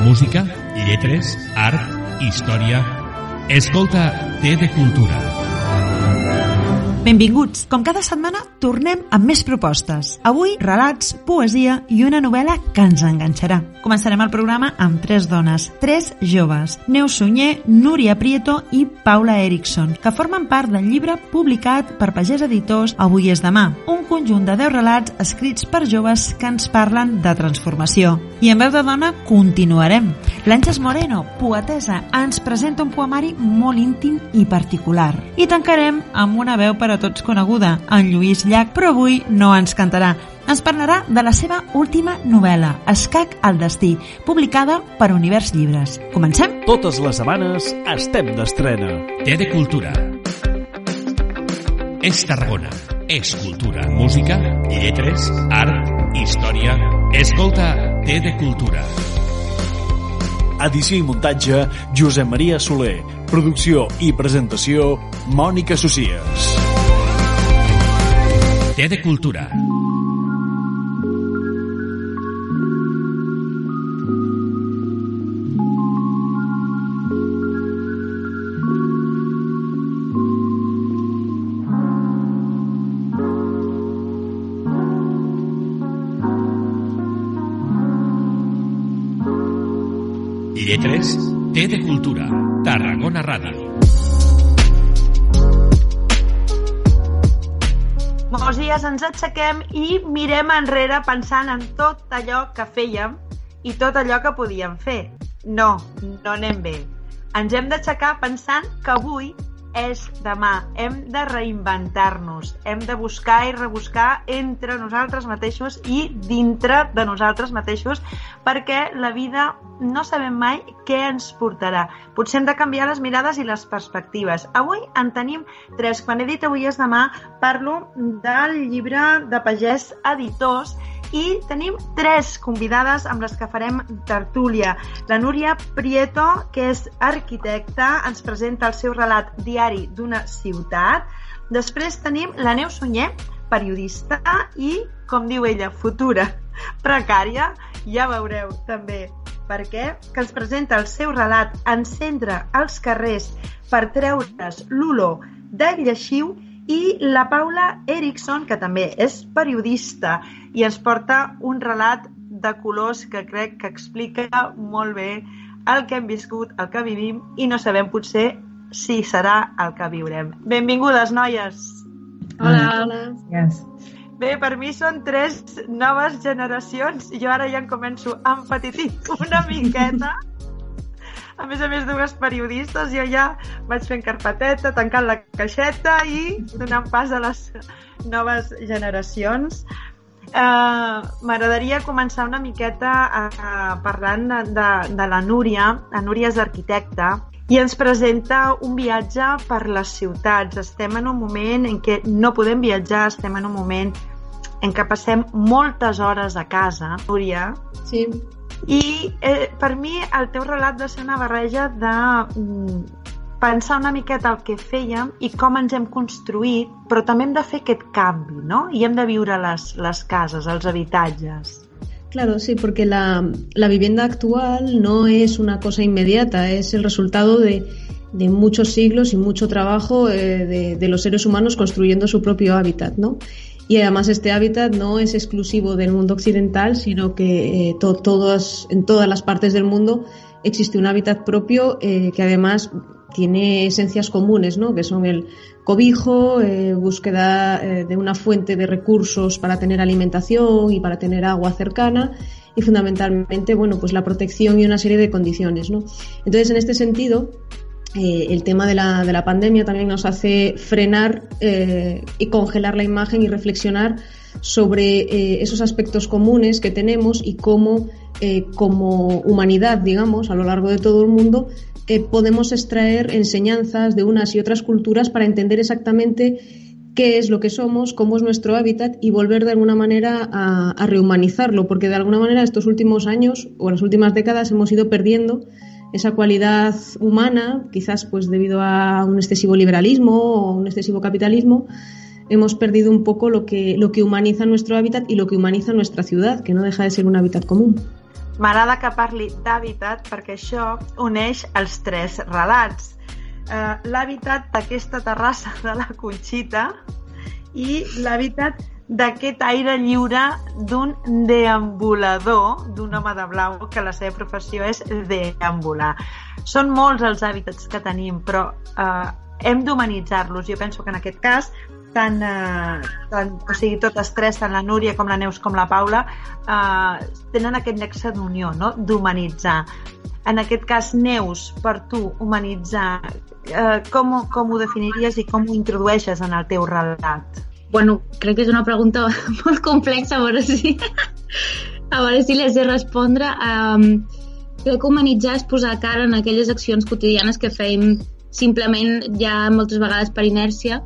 Música, lletres, art, història... Escolta T de Cultura. Benvinguts. Com cada setmana, tornem amb més propostes. Avui, relats, poesia i una novel·la que ens enganxarà. Començarem el programa amb tres dones, tres joves, Neus Sunyer, Núria Prieto i Paula Erickson, que formen part del llibre publicat per Pagès Editors Avui és demà, un conjunt de 10 relats escrits per joves que ens parlen de transformació. I en veu de dona continuarem. L'Àngels Moreno, poetesa, ens presenta un poemari molt íntim i particular. I tancarem amb una veu per a tots coneguda, en Lluís Llach, però avui no ens cantarà. Ens parlarà de la seva última novel·la, Escac al destí, publicada per Univers Llibres. Comencem? Totes les setmanes estem d'estrena. T de Cultura. És Tarragona. És cultura, música, lletres, art, història... Escolta T de Cultura. Edició i muntatge, Josep Maria Soler. Producció i presentació, Mònica Socies. T de Cultura. Lletres T de Cultura. Tarragona Ràdio. Dies ens aixequem i mirem enrere pensant en tot allò que fèiem i tot allò que podíem fer. No, no anem bé. Ens hem d'aixecar pensant que avui és demà. Hem de reinventar-nos. Hem de buscar i rebuscar entre nosaltres mateixos i dintre de nosaltres mateixos perquè la vida no sabem mai què ens portarà. Potser hem de canviar les mirades i les perspectives. Avui en tenim tres. Quan he dit avui és demà, parlo del llibre de Pagès Editors i tenim tres convidades amb les que farem tertúlia. La Núria Prieto, que és arquitecta, ens presenta el seu relat diari d'una ciutat. Després tenim la Neus Sunyer, periodista i, com diu ella, futura precària. Ja veureu també per què, que ens presenta el seu relat Encendre els carrers per treure's l'olor del lleixiu i la Paula Erickson, que també és periodista i ens porta un relat de colors que crec que explica molt bé el que hem viscut, el que vivim i no sabem potser si serà el que viurem. Benvingudes, noies! Hola! Hola! Yes. Bé, per mi són tres noves generacions i jo ara ja en començo a empatitir una miqueta a més a més dues periodistes, jo ja vaig fent carpeteta, tancant la caixeta i donant pas a les noves generacions. Uh, M'agradaria començar una miqueta uh, parlant de, de, de la Núria. La Núria és arquitecta i ens presenta un viatge per les ciutats. Estem en un moment en què no podem viatjar, estem en un moment en què passem moltes hores a casa. Núria, Sí, i eh, per mi el teu relat va ser una barreja de mm, pensar una miqueta el que fèiem i com ens hem construït, però també hem de fer aquest canvi, no? I hem de viure les, les cases, els habitatges. claro, sí, porque la, la vivienda actual no es una cosa inmediata, es el resultado de, de muchos siglos y mucho trabajo eh, de, de los seres humanos construyendo su propio hábitat, ¿no? Y además este hábitat no es exclusivo del mundo occidental, sino que eh, en todas las partes del mundo existe un hábitat propio eh, que además tiene esencias comunes, ¿no? que son el cobijo, eh, búsqueda de una fuente de recursos para tener alimentación y para tener agua cercana y fundamentalmente bueno, pues la protección y una serie de condiciones. ¿no? Entonces, en este sentido, eh, el tema de la, de la, pandemia también nos hace frenar eh, y congelar la imagen y reflexionar sobre eh, esos aspectos comunes que tenemos y cómo como humanidad, digamos, a lo largo de todo el mundo, podemos extraer enseñanzas de unas y otras culturas para entender exactamente qué es lo que somos, cómo es nuestro hábitat y volver de alguna manera a, a rehumanizarlo, porque de alguna manera estos últimos años o las últimas décadas hemos ido perdiendo esa cualidad humana, quizás pues debido a un excesivo liberalismo o un excesivo capitalismo, hemos perdido un poco lo que, lo que humaniza nuestro hábitat y lo que humaniza nuestra ciudad, que no deja de ser un hábitat común. M'agrada que parli d'hàbitat perquè això uneix els tres relats. Uh, l'hàbitat d'aquesta terrassa de la Conxita i l'hàbitat d'aquest aire lliure d'un deambulador, d'un home de blau, que la seva professió és deambular. Són molts els hàbitats que tenim, però eh, hem d'humanitzar-los. Jo penso que en aquest cas tant, eh, tant, o sigui, totes tres, tant la Núria com la Neus com la Paula, eh, tenen aquest nexe d'unió, no? d'humanitzar. En aquest cas, Neus, per tu, humanitzar, eh, com, com ho definiries i com ho introdueixes en el teu relat? Bueno, crec que és una pregunta molt complexa, a veure si, a veure si les sé respondre. Um, crec que humanitzar és posar cara en aquelles accions quotidianes que fem simplement ja moltes vegades per inèrcia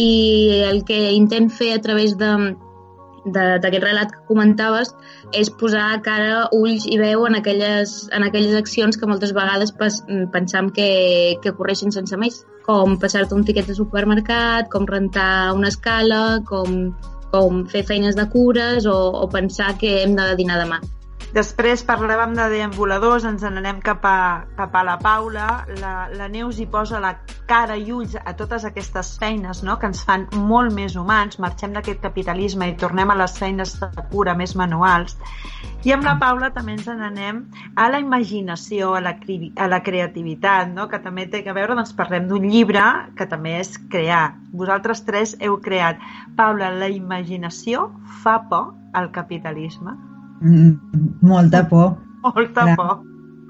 i el que intent fer a través de, d'aquest relat que comentaves és posar cara, ulls i veu en aquelles, en aquelles accions que moltes vegades pensam que, que correixen sense més, com passar-te un tiquet de supermercat, com rentar una escala, com, com fer feines de cures o, o pensar que hem de dinar demà. Després parlàvem de deambuladors, ens n'anem cap, a, cap a la Paula. La, la Neus hi posa la cara i ulls a totes aquestes feines no? que ens fan molt més humans. Marxem d'aquest capitalisme i tornem a les feines de cura més manuals. I amb la Paula també ens n'anem a la imaginació, a la, a la creativitat, no? que també té a veure, doncs parlem d'un llibre que també és crear. Vosaltres tres heu creat. Paula, la imaginació fa por al capitalisme? Mm, molta por. Molta clar, por.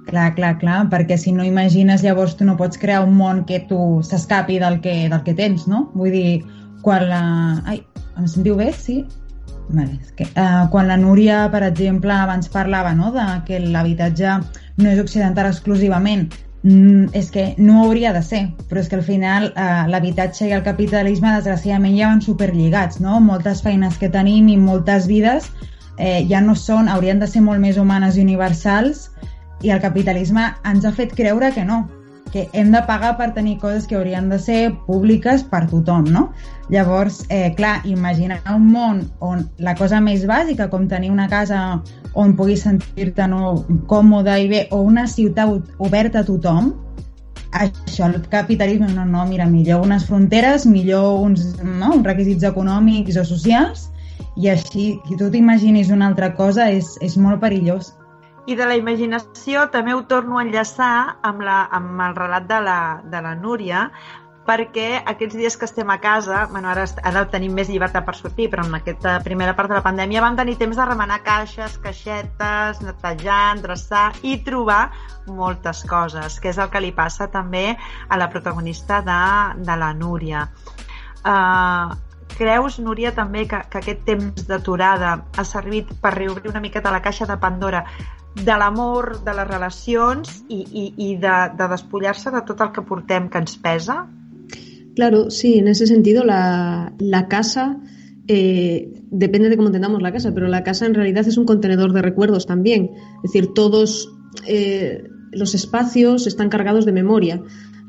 Clar, clar, clar, perquè si no imagines llavors tu no pots crear un món que tu s'escapi del, que, del que tens, no? Vull dir, quan la... Ai, em sentiu bé? Sí? Vale, és que, uh, quan la Núria, per exemple, abans parlava no, de que l'habitatge no és occidental exclusivament, mm, és que no hauria de ser, però és que al final uh, l'habitatge i el capitalisme desgraciadament ja van superlligats, no? Moltes feines que tenim i moltes vides eh, ja no són, haurien de ser molt més humanes i universals i el capitalisme ens ha fet creure que no, que hem de pagar per tenir coses que haurien de ser públiques per tothom, no? Llavors, eh, clar, imaginar un món on la cosa més bàsica, com tenir una casa on puguis sentir-te no, còmode i bé, o una ciutat oberta a tothom, això, el capitalisme, no, no, mira, millor unes fronteres, millor uns, no, uns requisits econòmics o socials, i així, si tu t'imaginis una altra cosa, és, és molt perillós. I de la imaginació també ho torno a enllaçar amb, la, amb el relat de la, de la Núria, perquè aquests dies que estem a casa, bueno, ara, ara tenim més llibertat per sortir, però en aquesta primera part de la pandèmia vam tenir temps de remenar caixes, caixetes, netejar, endreçar i trobar moltes coses, que és el que li passa també a la protagonista de, de la Núria. Uh, Creus, Núria, també que, que aquest temps d'aturada ha servit per reobrir una miqueta la caixa de Pandora de l'amor, de les relacions i, i, i de, de despullar-se de tot el que portem que ens pesa? Claro, sí, en ese sentido la, la casa eh, depende de cómo entendamos la casa, pero la casa en realidad es un contenedor de recuerdos también. Es decir, todos eh, los espacios están cargados de memoria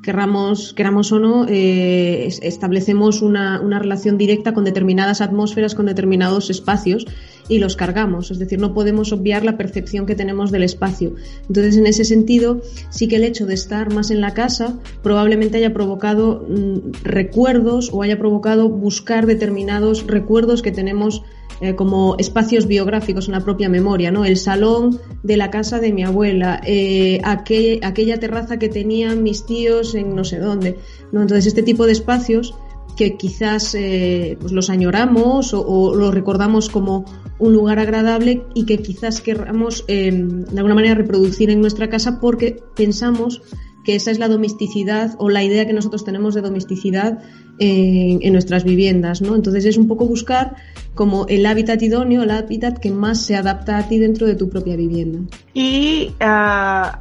queramos, queramos o no, eh, establecemos una, una, relación directa con determinadas atmósferas, con determinados espacios y los cargamos. Es decir, no podemos obviar la percepción que tenemos del espacio. Entonces, en ese sentido, sí que el hecho de estar más en la casa probablemente haya provocado mm, recuerdos o haya provocado buscar determinados recuerdos que tenemos eh, como espacios biográficos en la propia memoria, ¿no? El salón de la casa de mi abuela, eh, aquel, aquella terraza que tenían mis tíos en no sé dónde, ¿no? Entonces este tipo de espacios que quizás eh, pues los añoramos o, los recordamos como un lugar agradable y que quizás queramos eh, de alguna manera reproducir en nuestra casa porque pensamos que esa es la domesticidad o la idea que nosotros tenemos de domesticidad en, en, nuestras viviendas, ¿no? Entonces es un poco buscar como el hábitat idóneo, el hábitat que más se adapta a ti dentro de tu propia vivienda. I eh,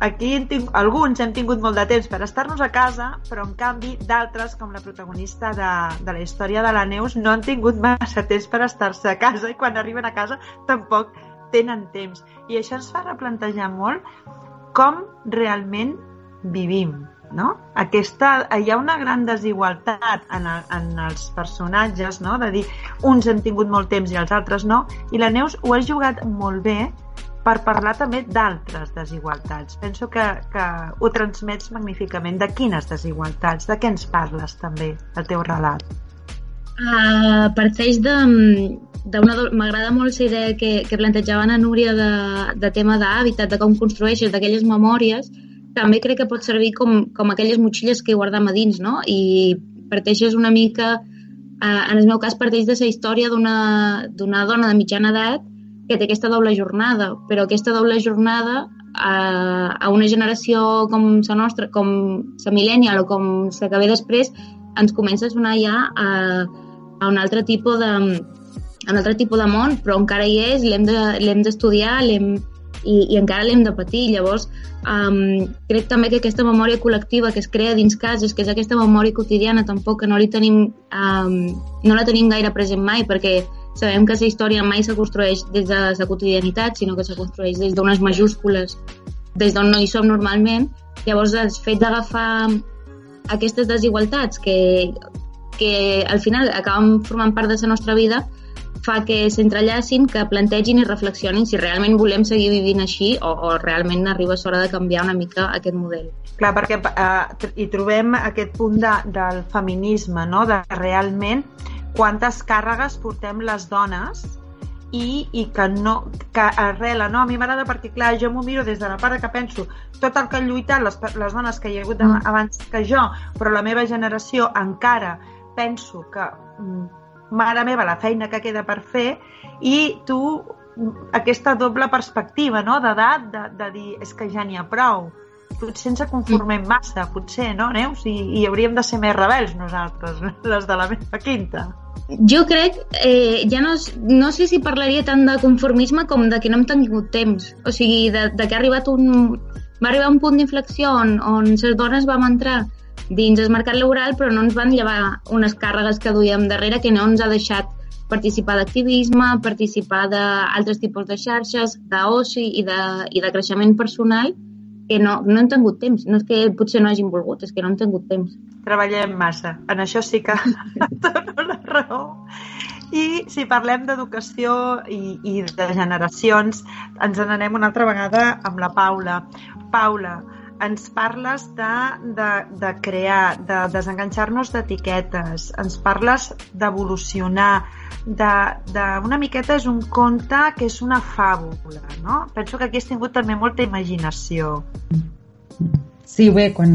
aquí hem tingut, alguns hem tingut molt de temps per estar-nos a casa, però en canvi d'altres, com la protagonista de, de la història de la Neus, no han tingut massa temps per estar-se a casa i quan arriben a casa tampoc tenen temps. I això ens fa replantejar molt com realment vivim, no? Aquesta, hi ha una gran desigualtat en, el, en els personatges, no? De dir, uns han tingut molt temps i els altres no, i la Neus ho ha jugat molt bé per parlar també d'altres desigualtats. Penso que, que ho transmets magníficament. De quines desigualtats? De què ens parles també, el teu relat? Uh, parteix de, d'una... M'agrada molt la idea que, que plantejava a Núria de, de tema d'hàbitat, de com construeixes d'aquelles memòries, també crec que pot servir com, com aquelles motxilles que guardam a dins, no? I parteixes una mica... Uh, en el meu cas parteix de la història d'una dona de mitjana edat que té aquesta doble jornada, però aquesta doble jornada a, a una generació com la nostra, com la millennial o com la que ve després, ens comença a sonar ja a, a un altre tipus de, un altre tipus de món, però encara hi és, l'hem d'estudiar, de, l'hem i, i encara l'hem de patir. Llavors, um, crec també que aquesta memòria col·lectiva que es crea dins cases, que és aquesta memòria quotidiana, tampoc que no, li tenim, um, no la tenim gaire present mai, perquè sabem que la història mai se construeix des de la quotidianitat, sinó que se construeix des d'unes majúscules, des d'on no hi som normalment. Llavors, el fet d'agafar aquestes desigualtats que, que al final acaben formant part de la nostra vida fa que s'entrellacin, que plantegin i reflexionin si realment volem seguir vivint així o, o realment arriba l'hora de canviar una mica aquest model. Clar, perquè eh, hi trobem aquest punt de, del feminisme, no? de realment quantes càrregues portem les dones i, i que no que arrela, no? A mi m'agrada perquè, clar, jo m'ho miro des de la part que penso tot el que han lluitat les, les dones que hi ha hagut mm. abans que jo, però la meva generació encara penso que mm, mare meva, la feina que queda per fer, i tu aquesta doble perspectiva no? d'edat, de, de dir, és que ja n'hi ha prou. Potser ens conformem massa, potser, no, Neus? I, I hauríem de ser més rebels nosaltres, les de la meva quinta. Jo crec, eh, ja no, no sé si parlaria tant de conformisme com de que no hem tingut temps. O sigui, de, de que ha arribat un, va arribar un punt d'inflexió on, on les dones vam entrar dins el mercat laboral, però no ens van llevar unes càrregues que duíem darrere que no ens ha deixat participar d'activisme, participar d'altres tipus de xarxes, d'oci i, de, i de creixement personal, que no, no hem tingut temps. No és que potser no hagin volgut, és que no hem tingut temps. Treballem massa. En això sí que dono la raó. I si parlem d'educació i, i de generacions, ens n'anem una altra vegada amb la Paula. Paula, ens parles de, de, de crear, de desenganxar-nos d'etiquetes, ens parles d'evolucionar, de, de, una miqueta és un conte que és una fàbula, no? Penso que aquí has tingut també molta imaginació. Sí, bé, quan,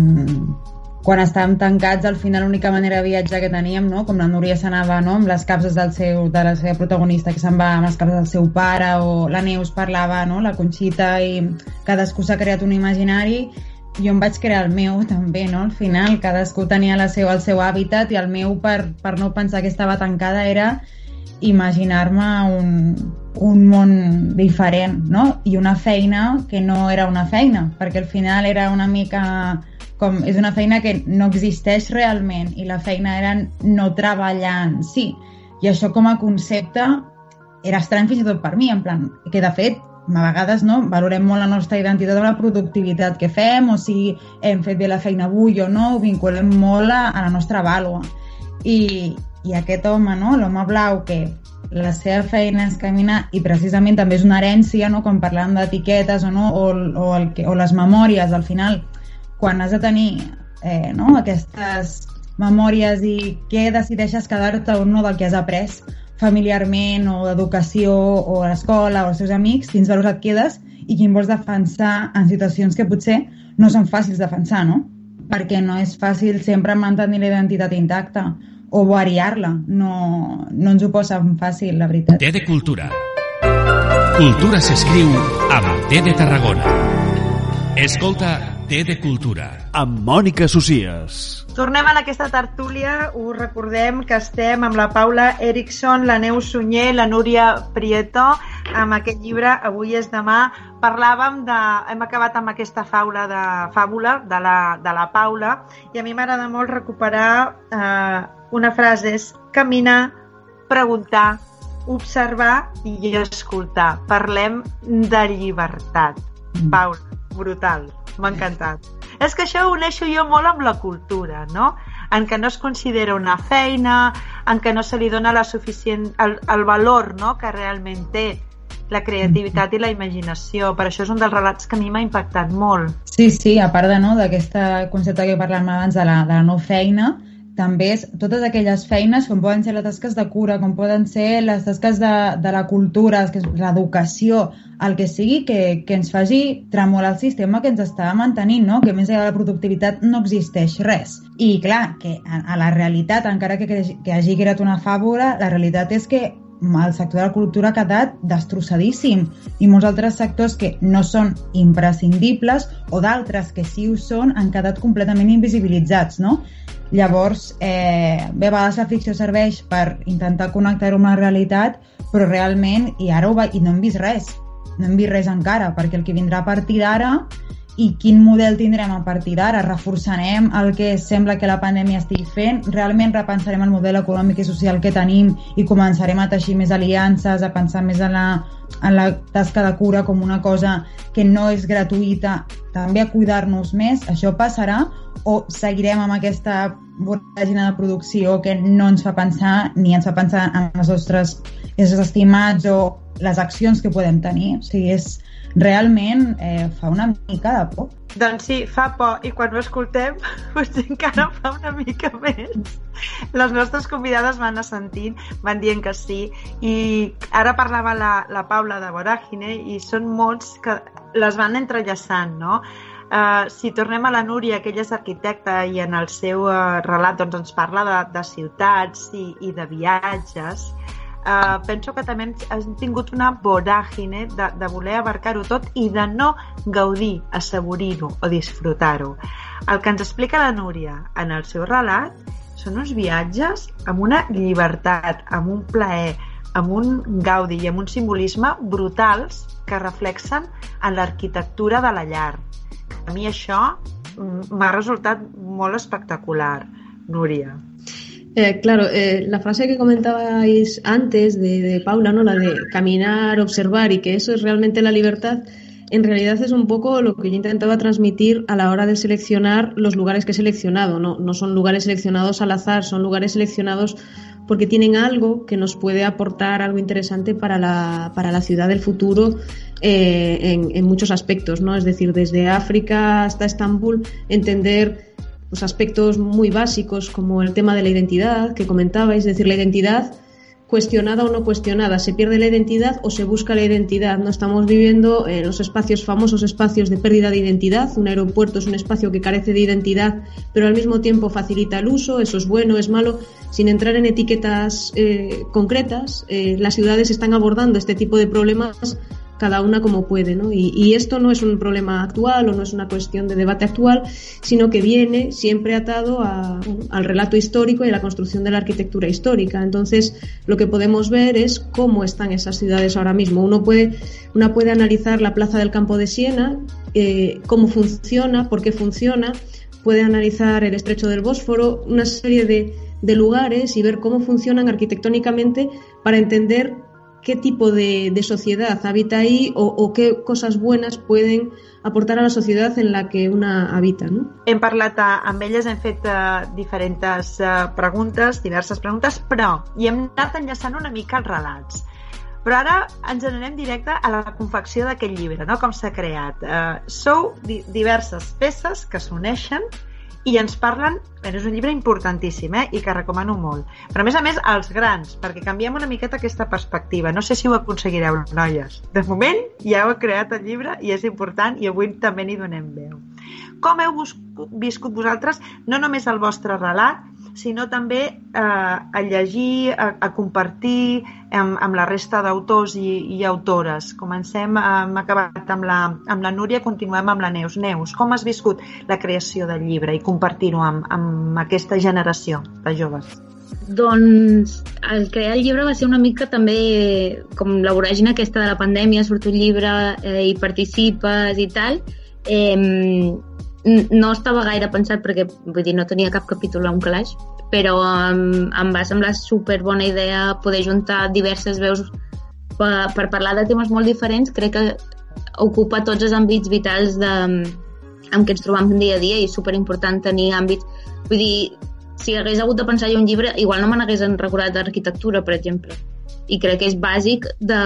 quan estàvem tancats, al final l'única manera de viatjar que teníem, no? com la Núria s'anava no? amb les capses del seu, de la seva protagonista, que se'n va amb les capses del seu pare, o la Neus parlava, no? la Conxita, i cadascú s'ha creat un imaginari, jo em vaig crear el meu també, no? Al final cadascú tenia la seu, el seu hàbitat i el meu per, per no pensar que estava tancada era imaginar-me un, un món diferent, no? I una feina que no era una feina, perquè al final era una mica com és una feina que no existeix realment i la feina era no treballar en si. I això com a concepte era estrany fins i tot per mi, en plan, que de fet a vegades no, valorem molt la nostra identitat amb la productivitat que fem, o si hem fet bé la feina avui o no, ho vinculem molt a, a la nostra vàlua. I, i aquest home, no, l'home blau, que la seva feina és caminar i precisament també és una herència, no? quan parlem d'etiquetes o, no? o, o, el que, o les memòries, al final, quan has de tenir eh, no? aquestes memòries i què decideixes quedar-te o no del que has après, familiarment o d'educació o a l'escola o als seus amics, quins valors et quedes i quin vols defensar en situacions que potser no són fàcils de defensar, no? Perquè no és fàcil sempre mantenir la identitat intacta o variar-la. No, no ens ho posa fàcil, la veritat. T de Cultura. Cultura s'escriu amb T de Tarragona. Escolta T de Cultura amb Mònica Socies. Tornem a aquesta tertúlia, us recordem que estem amb la Paula Erickson, la Neus Sunyer, la Núria Prieto, amb aquest llibre Avui és demà. Parlàvem de... Hem acabat amb aquesta faula de fàbula de la, de la Paula i a mi m'agrada molt recuperar eh, una frase, és caminar, preguntar, observar i escoltar. Parlem de llibertat. Paula, brutal, m'ha encantat. És que això ho uneixo jo molt amb la cultura, no? En què no es considera una feina, en què no se li dona la suficient, el, el valor no? que realment té la creativitat i la imaginació. Per això és un dels relats que a mi m'ha impactat molt. Sí, sí, a part de no, concepte que parlàvem abans de la, de la no feina, també és totes aquelles feines com poden ser les tasques de cura, com poden ser les tasques de, de la cultura, l'educació, el que sigui que, que ens faci tremolar el sistema que ens està mantenint, no? que més enllà de la productivitat no existeix res. I clar, que a, a la realitat, encara que, que hagi creat una fàbula, la realitat és que el sector de la cultura ha quedat destrossadíssim i molts altres sectors que no són imprescindibles o d'altres que sí ho són han quedat completament invisibilitzats, no? Llavors, eh, bé, a vegades la ficció serveix per intentar connectar-ho amb la realitat, però realment, i ara ho va, i no hem vist res, no hem vist res encara, perquè el que vindrà a partir d'ara i quin model tindrem a partir d'ara? Reforçarem el que sembla que la pandèmia estigui fent? Realment repensarem el model econòmic i social que tenim i començarem a teixir més aliances, a pensar més en la, en la tasca de cura com una cosa que no és gratuïta, també a cuidar-nos més? Això passarà o seguirem amb aquesta voràgina de producció que no ens fa pensar ni ens fa pensar en els nostres éssers estimats o les accions que podem tenir? O sigui, és, realment eh, fa una mica de por. Doncs sí, fa por, i quan ho escoltem potser encara fa una mica més. Les nostres convidades van assentint, van dient que sí, i ara parlava la, la Paula de Voràgine, i són molts que les van entrellaçant, no? Uh, si tornem a la Núria, que ella és arquitecta i en el seu uh, relat doncs, ens parla de, de ciutats i, i de viatges, eh, penso que també hem tingut una voràgine de, de voler abarcar-ho tot i de no gaudir, assaborir-ho o disfrutar-ho. El que ens explica la Núria en el seu relat són uns viatges amb una llibertat, amb un plaer, amb un gaudi i amb un simbolisme brutals que reflexen en l'arquitectura de la llar. A mi això m'ha resultat molt espectacular, Núria. Eh, claro, eh, la frase que comentabais antes de, Paula, ¿no? la de caminar, observar y que eso es realmente la libertad, en realidad es un poco lo que yo intentaba transmitir a la hora de seleccionar los lugares que he seleccionado. No, no son lugares seleccionados al azar, son lugares seleccionados porque tienen algo que nos puede aportar algo interesante para la, para la ciudad del futuro eh, en, en muchos aspectos, ¿no? Es decir, desde África hasta Estambul, entender pues, aspectos muy básicos como el tema de la identidad que comentabais, es decir, la identidad cuestionada o no cuestionada, se pierde la identidad o se busca la identidad. No estamos viviendo en los espacios famosos espacios de pérdida de identidad. Un aeropuerto es un espacio que carece de identidad, pero al mismo tiempo facilita el uso. Eso es bueno, es malo. Sin entrar en etiquetas eh, concretas, eh, las ciudades están abordando este tipo de problemas cada una como puede, ¿no? Y, esto no es un problema actual o no es una cuestión de debate actual, sino que viene siempre atado a, al relato histórico y a la construcción de la arquitectura histórica. Entonces, lo que podemos ver es cómo están esas ciudades ahora mismo. Uno puede, una puede analizar la plaza del campo de Siena, eh, cómo funciona, por qué funciona, puede analizar el estrecho del Bósforo, una serie de, de lugares y ver cómo funcionan arquitectónicamente para entender qué tipo de, de sociedad habita ahí o, o, qué cosas buenas pueden aportar a la societat en la que una habita. No? Hem parlat amb elles, hem fet uh, diferents uh, preguntes, diverses preguntes, però i hem anat enllaçant una mica els relats. Però ara ens anem directe a la confecció d'aquest llibre, no? com s'ha creat. Uh, sou di diverses peces que s'uneixen i ens parlen, és un llibre importantíssim eh? i que recomano molt, però a més a més als grans, perquè canviem una miqueta aquesta perspectiva, no sé si ho aconseguireu noies, de moment ja heu creat el llibre i és important i avui també n'hi donem veu. Com heu viscut vosaltres no només el vostre relat sinó també eh, a llegir, a, a compartir amb, amb la resta d'autors i, i autores. Comencem, eh, hem acabat amb la, amb la Núria, continuem amb la Neus. Neus, com has viscut la creació del llibre i compartir-ho amb, amb aquesta generació de joves? Doncs el crear el llibre va ser una mica també com la voràgina aquesta de la pandèmia, surt un llibre eh, i participes i tal. Eh, no estava gaire pensat perquè vull dir, no tenia cap capítol a un calaix, però em, em va semblar super bona idea poder juntar diverses veus per, per parlar de temes molt diferents. Crec que ocupa tots els àmbits vitals de, amb què ens trobam dia a dia i és super important tenir àmbits... Vull dir, si hagués hagut de pensar jo un llibre, igual no me n'hagués recordat d'arquitectura, per exemple. I crec que és bàsic de,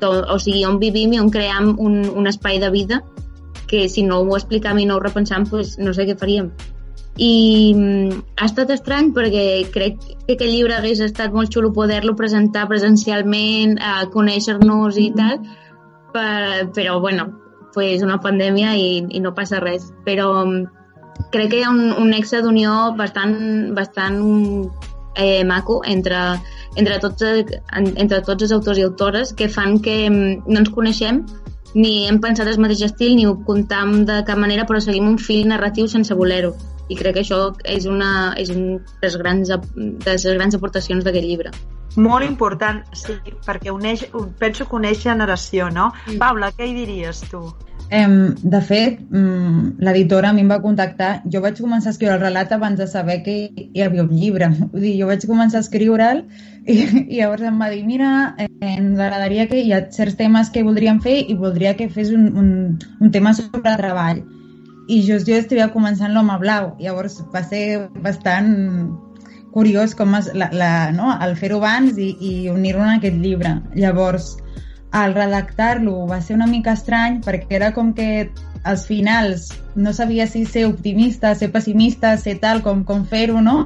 de, o sigui, on vivim i on cream un, un espai de vida que si no ho explicam i no ho repensam, pues, no sé què faríem. I mm, ha estat estrany perquè crec que aquest llibre hagués estat molt xulo poder-lo presentar presencialment, a conèixer-nos i tal, per, però bueno, pues una pandèmia i, i no passa res. Però mm, crec que hi ha un, un nexe d'unió bastant, bastant eh, maco entre, entre, tots, entre tots els autors i autores que fan que mm, no ens coneixem ni hem pensat el mateix estil ni ho comptam de cap manera, però seguim un fil narratiu sense voler-ho. I crec que això és una, és un dels grans, de les grans aportacions d'aquest llibre. Molt important, sí, perquè uneix, penso que uneix generació, no? Mm. Paula, què hi diries tu? Um, de fet, um, l'editora a mi em va contactar. Jo vaig començar a escriure el relat abans de saber que hi havia un llibre. Vull dir, jo vaig començar a escriure'l i, i llavors em va dir, mira, eh, ens agradaria que hi ha certs temes que voldríem fer i voldria que fes un, un, un tema sobre treball. I just jo estic començant l'home blau. Llavors va ser bastant curiós com es, la, la, no? el fer-ho abans i, i unir-ho en aquest llibre. Llavors, al redactar-lo va ser una mica estrany perquè era com que als finals no sabia si ser optimista, ser pessimista, ser tal, com, com fer-ho, no?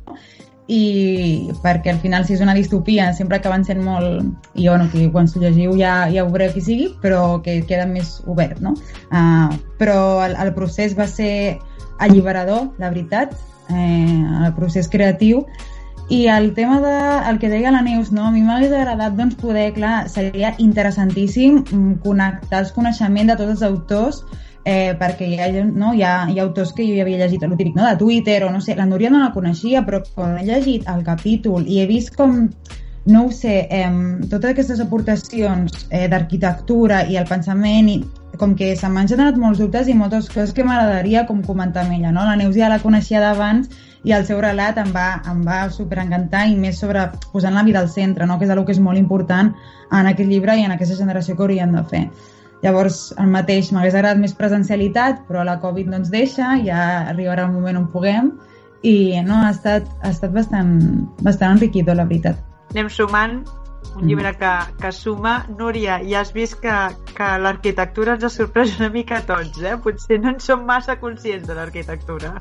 i perquè al final si és una distopia sempre acaben sent molt i bueno, que quan s'ho llegiu ja, ja ho veureu qui sigui però que queda més obert no? Uh, però el, el procés va ser alliberador, la veritat eh, el procés creatiu i el tema de, el que deia la Neus, no? a mi m'hagués agradat doncs, poder, clar, seria interessantíssim connectar els coneixements de tots els autors eh, perquè hi ha, no, hi, ha, hi ha autors que jo ja havia llegit, el típic, no, de Twitter o no sé, la Núria no la coneixia, però quan he llegit el capítol i he vist com no ho sé, eh, totes aquestes aportacions eh, d'arquitectura i el pensament i com que se m'han generat molts dubtes i moltes coses que m'agradaria com comentar amb ella, no? La Neus ja la coneixia d'abans i el seu relat em va, em va superencantar i més sobre posant la vida al centre, no? que és una que és molt important en aquest llibre i en aquesta generació que haurien de fer. Llavors, el mateix, m'hagués agradat més presencialitat, però la Covid no ens deixa, ja arribarà el moment on puguem, i no, ha estat, ha estat bastant, bastant enriquidor, la veritat. Anem sumant un llibre que, que suma. Núria, ja has vist que, que l'arquitectura ens ha sorprès una mica a tots, eh? Potser no en som massa conscients de l'arquitectura.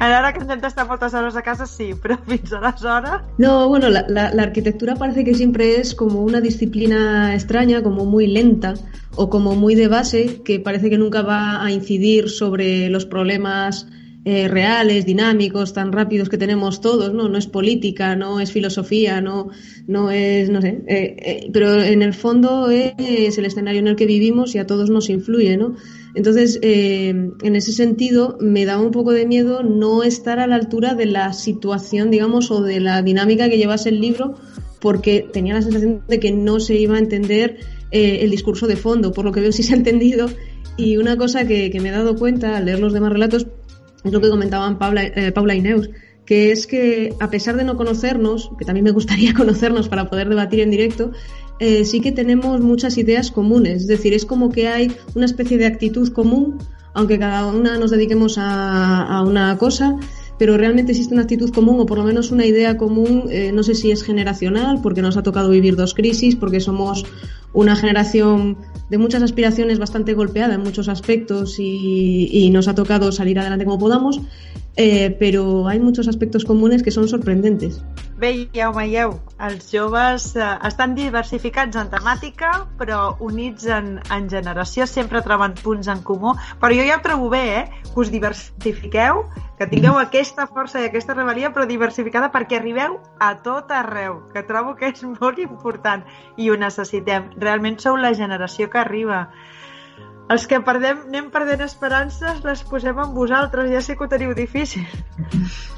Ara que ens hem d'estar moltes hores a casa, sí, però fins aleshores... No, bueno, la, la, la parece que siempre es como una disciplina extraña, como muy lenta o como muy de base, que parece que nunca va a incidir sobre los problemas eh, reales, dinámicos, tan rápidos que tenemos todos, ¿no? No es política, no es filosofía, no, no es, no sé, eh, eh, pero en el fondo es el escenario en el que vivimos y a todos nos influye, ¿no? Entonces, en ese sentido, me da un poco de miedo no estar a la altura de la situación, digamos, o de la dinámica que llevase el libro, porque tenía la sensación de que no se iba a entender el discurso de fondo, por lo que veo sí se ha entendido. Y una cosa que, que me he dado cuenta al leer los demás relatos es lo que comentaban Paula, eh, Paula y Neus, que es que a pesar de no conocernos, que también me gustaría conocernos para poder debatir en directo, eh, sí que tenemos muchas ideas comunes. Es decir, es como que hay una especie de actitud común, aunque cada una nos dediquemos a, una cosa, pero realmente existe una actitud común o por lo menos una idea común, eh, no sé si es generacional, porque nos ha tocado vivir dos crisis, porque somos una generación de muchas aspiraciones bastante golpeada en muchos aspectos y, y nos ha tocado salir adelante como podamos, eh, pero hay muchos aspectos comunes que son sorprendentes. Veieu, veieu, els joves eh, estan diversificats en temàtica, però units en, en generació, sempre troben punts en comú. Però jo ja ho trobo bé, eh? Que us diversifiqueu, que tingueu aquesta força i aquesta rebel·lia, però diversificada perquè arribeu a tot arreu, que trobo que és molt important i ho necessitem. Realment sou la generació que arriba. Els que perdem, anem perdent esperances les posem en vosaltres, ja sé que ho teniu difícil.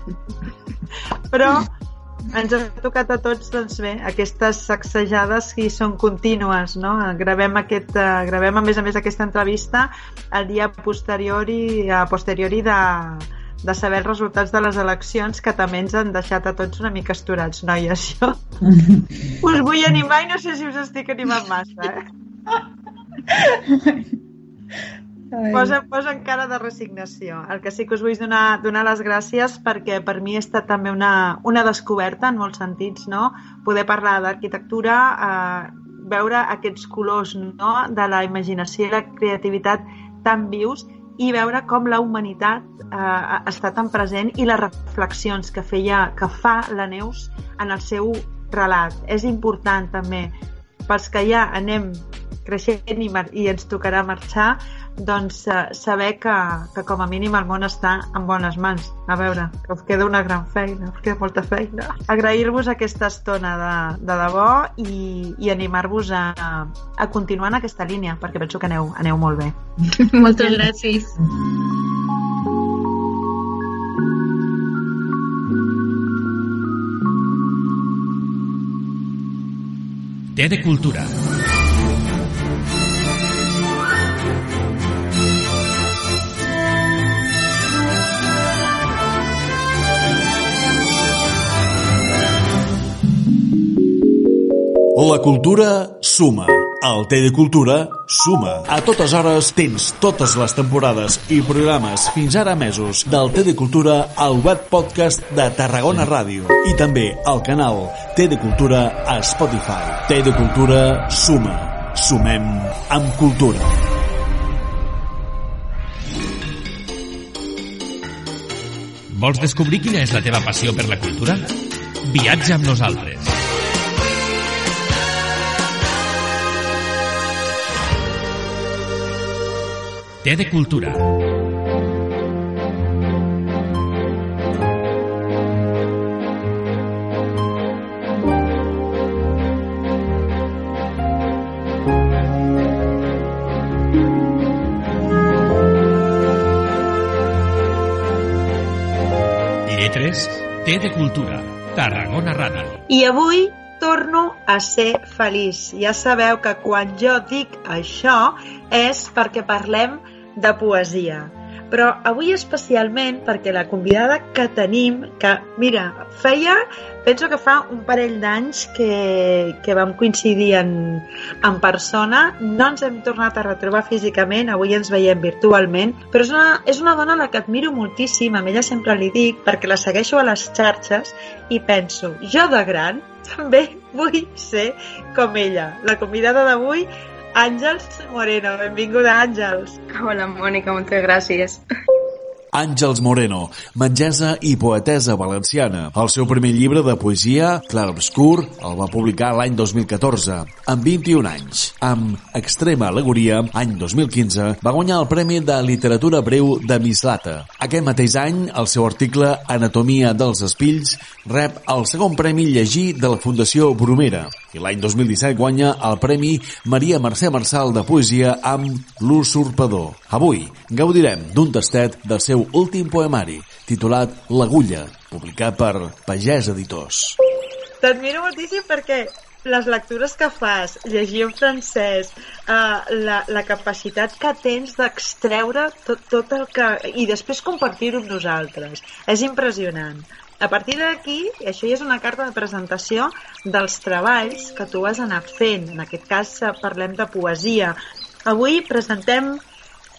Però ens ha tocat a tots, doncs bé, aquestes sacsejades que són contínues, no? Gravem, aquest, uh, gravem a més a més aquesta entrevista el dia posteriori, a posteriori de, de saber els resultats de les eleccions que també ens han deixat a tots una mica esturats, noies, jo. us vull animar i no sé si us estic animant massa, eh? Posa, posa encara de resignació. El que sí que us vull donar, donar les gràcies perquè per mi ha estat també una, una descoberta en molts sentits, no? Poder parlar d'arquitectura, eh, veure aquests colors no? de la imaginació i la creativitat tan vius i veure com la humanitat eh, està tan present i les reflexions que feia que fa la Neus en el seu relat. És important també pels que ja anem creixent i, i ens tocarà marxar, doncs eh, saber que, que com a mínim el món està en bones mans. A veure, que us queda una gran feina, us queda molta feina. Agrair-vos aquesta estona de, de debò i, i animar-vos a, a continuar en aquesta línia, perquè penso que aneu, aneu molt bé. Moltes gràcies. Té de cultura. La cultura suma. El Té de Cultura suma. A totes hores tens totes les temporades i programes fins ara mesos del Té de Cultura al web podcast de Tarragona Ràdio i també al canal Té de Cultura a Spotify. Té de Cultura suma. Sumem amb cultura. Vols descobrir quina és la teva passió per la cultura? Viatja amb nosaltres. Té de cultura. Lletres Té de cultura. Tarragona Ràdio. I avui torno a ser feliç. Ja sabeu que quan jo dic això és perquè parlem de poesia. Però avui especialment perquè la convidada que tenim, que mira, feia, penso que fa un parell d'anys que, que vam coincidir en, en persona, no ens hem tornat a retrobar físicament, avui ens veiem virtualment, però és una, és una dona a la que admiro moltíssim, a ella sempre li dic, perquè la segueixo a les xarxes i penso, jo de gran també vull ser com ella. La convidada d'avui Àngels Moreno, benvinguda Àngels. Hola Mònica, moltes gràcies. Àngels Moreno, metgessa i poetesa valenciana. El seu primer llibre de poesia, Clar Obscur, el va publicar l'any 2014, amb 21 anys. Amb Extrema Alegoria, any 2015, va guanyar el Premi de Literatura Breu de Mislata. Aquest mateix any, el seu article Anatomia dels espills rep el segon premi llegir de la Fundació Bromera i l'any 2017 guanya el Premi Maria Mercè Marçal de Poesia amb L'Usurpador. Avui gaudirem d'un tastet del seu últim poemari, titulat L'Agulla, publicat per Pagès Editors. T'admiro moltíssim perquè les lectures que fas, llegir en francès, uh, la, la capacitat que tens d'extreure tot, tot el que... i després compartir-ho amb nosaltres. És impressionant. A partir d'aquí, això ja és una carta de presentació dels treballs que tu has anat fent. En aquest cas eh, parlem de poesia. Avui presentem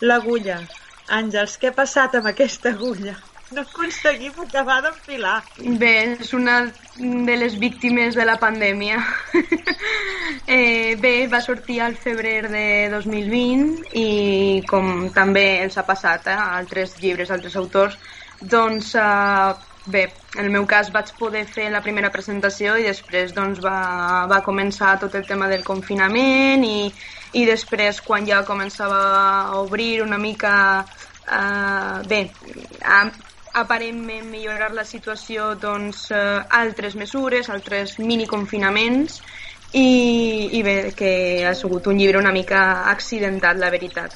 l'agulla. Àngels, què ha passat amb aquesta agulla? No aconseguim acabar d'enfilar. Bé, és una de les víctimes de la pandèmia. eh, bé, va sortir al febrer de 2020 i com també ens ha passat a eh, altres llibres, altres autors, doncs, eh, bé, en el meu cas vaig poder fer la primera presentació i després doncs, va, va començar tot el tema del confinament i, i després quan ja començava a obrir una mica eh, bé, a, aparentment millorar la situació doncs, eh, altres mesures, altres mini confinaments i, i bé, que ha sigut un llibre una mica accidentat, la veritat,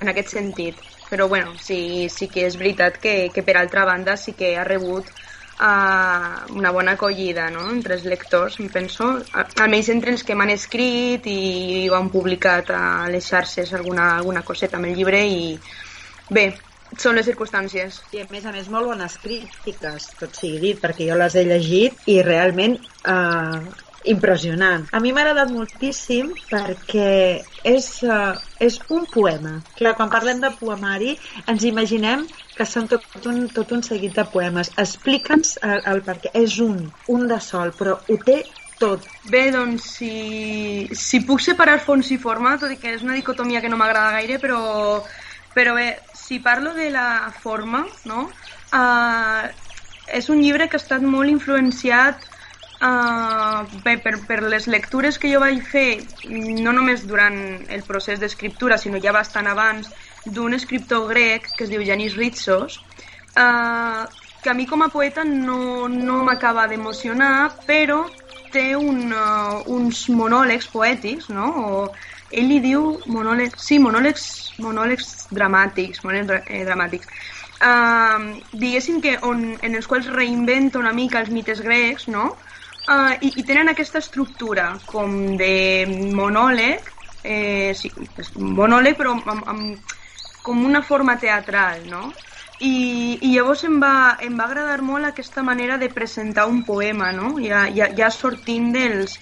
en aquest sentit. Però bueno, sí, sí que és veritat que, que per altra banda sí que ha rebut uh, una bona acollida no? entre els lectors, em penso, almenys entre els que m'han escrit i ho han publicat a les xarxes alguna, alguna coseta amb el llibre i bé, són les circumstàncies. I a més a més molt bones crítiques, tot sigui dit, perquè jo les he llegit i realment eh, impressionant. A mi m'ha agradat moltíssim perquè és, uh, és un poema. Clar, quan parlem de poemari ens imaginem que són tot un, tot un seguit de poemes. Explica'ns el, el perquè. És un, un de sol, però ho té tot. Bé, doncs, si, si puc separar fons i forma, tot i que és una dicotomia que no m'agrada gaire, però, però bé, si parlo de la forma, no? Uh, és un llibre que ha estat molt influenciat Uh, bé, per, per les lectures que jo vaig fer, no només durant el procés d'escriptura, sinó ja bastant abans, d'un escriptor grec que es diu Janis Ritsos, uh, que a mi com a poeta no, no m'acaba d'emocionar, però té un, uh, uns monòlegs poètics, no? O, ell li diu monòlegs, sí, monòlegs, monòlegs dramàtics, monòlegs eh, dramàtics. Uh, diguéssim que on, en els quals reinventa una mica els mites grecs, no? Uh, i, I tenen aquesta estructura com de monòleg, eh, sí, monòleg però amb, amb, com una forma teatral, no? I, i llavors em va, em va agradar molt aquesta manera de presentar un poema, no? Ja, ja, ja sortint dels,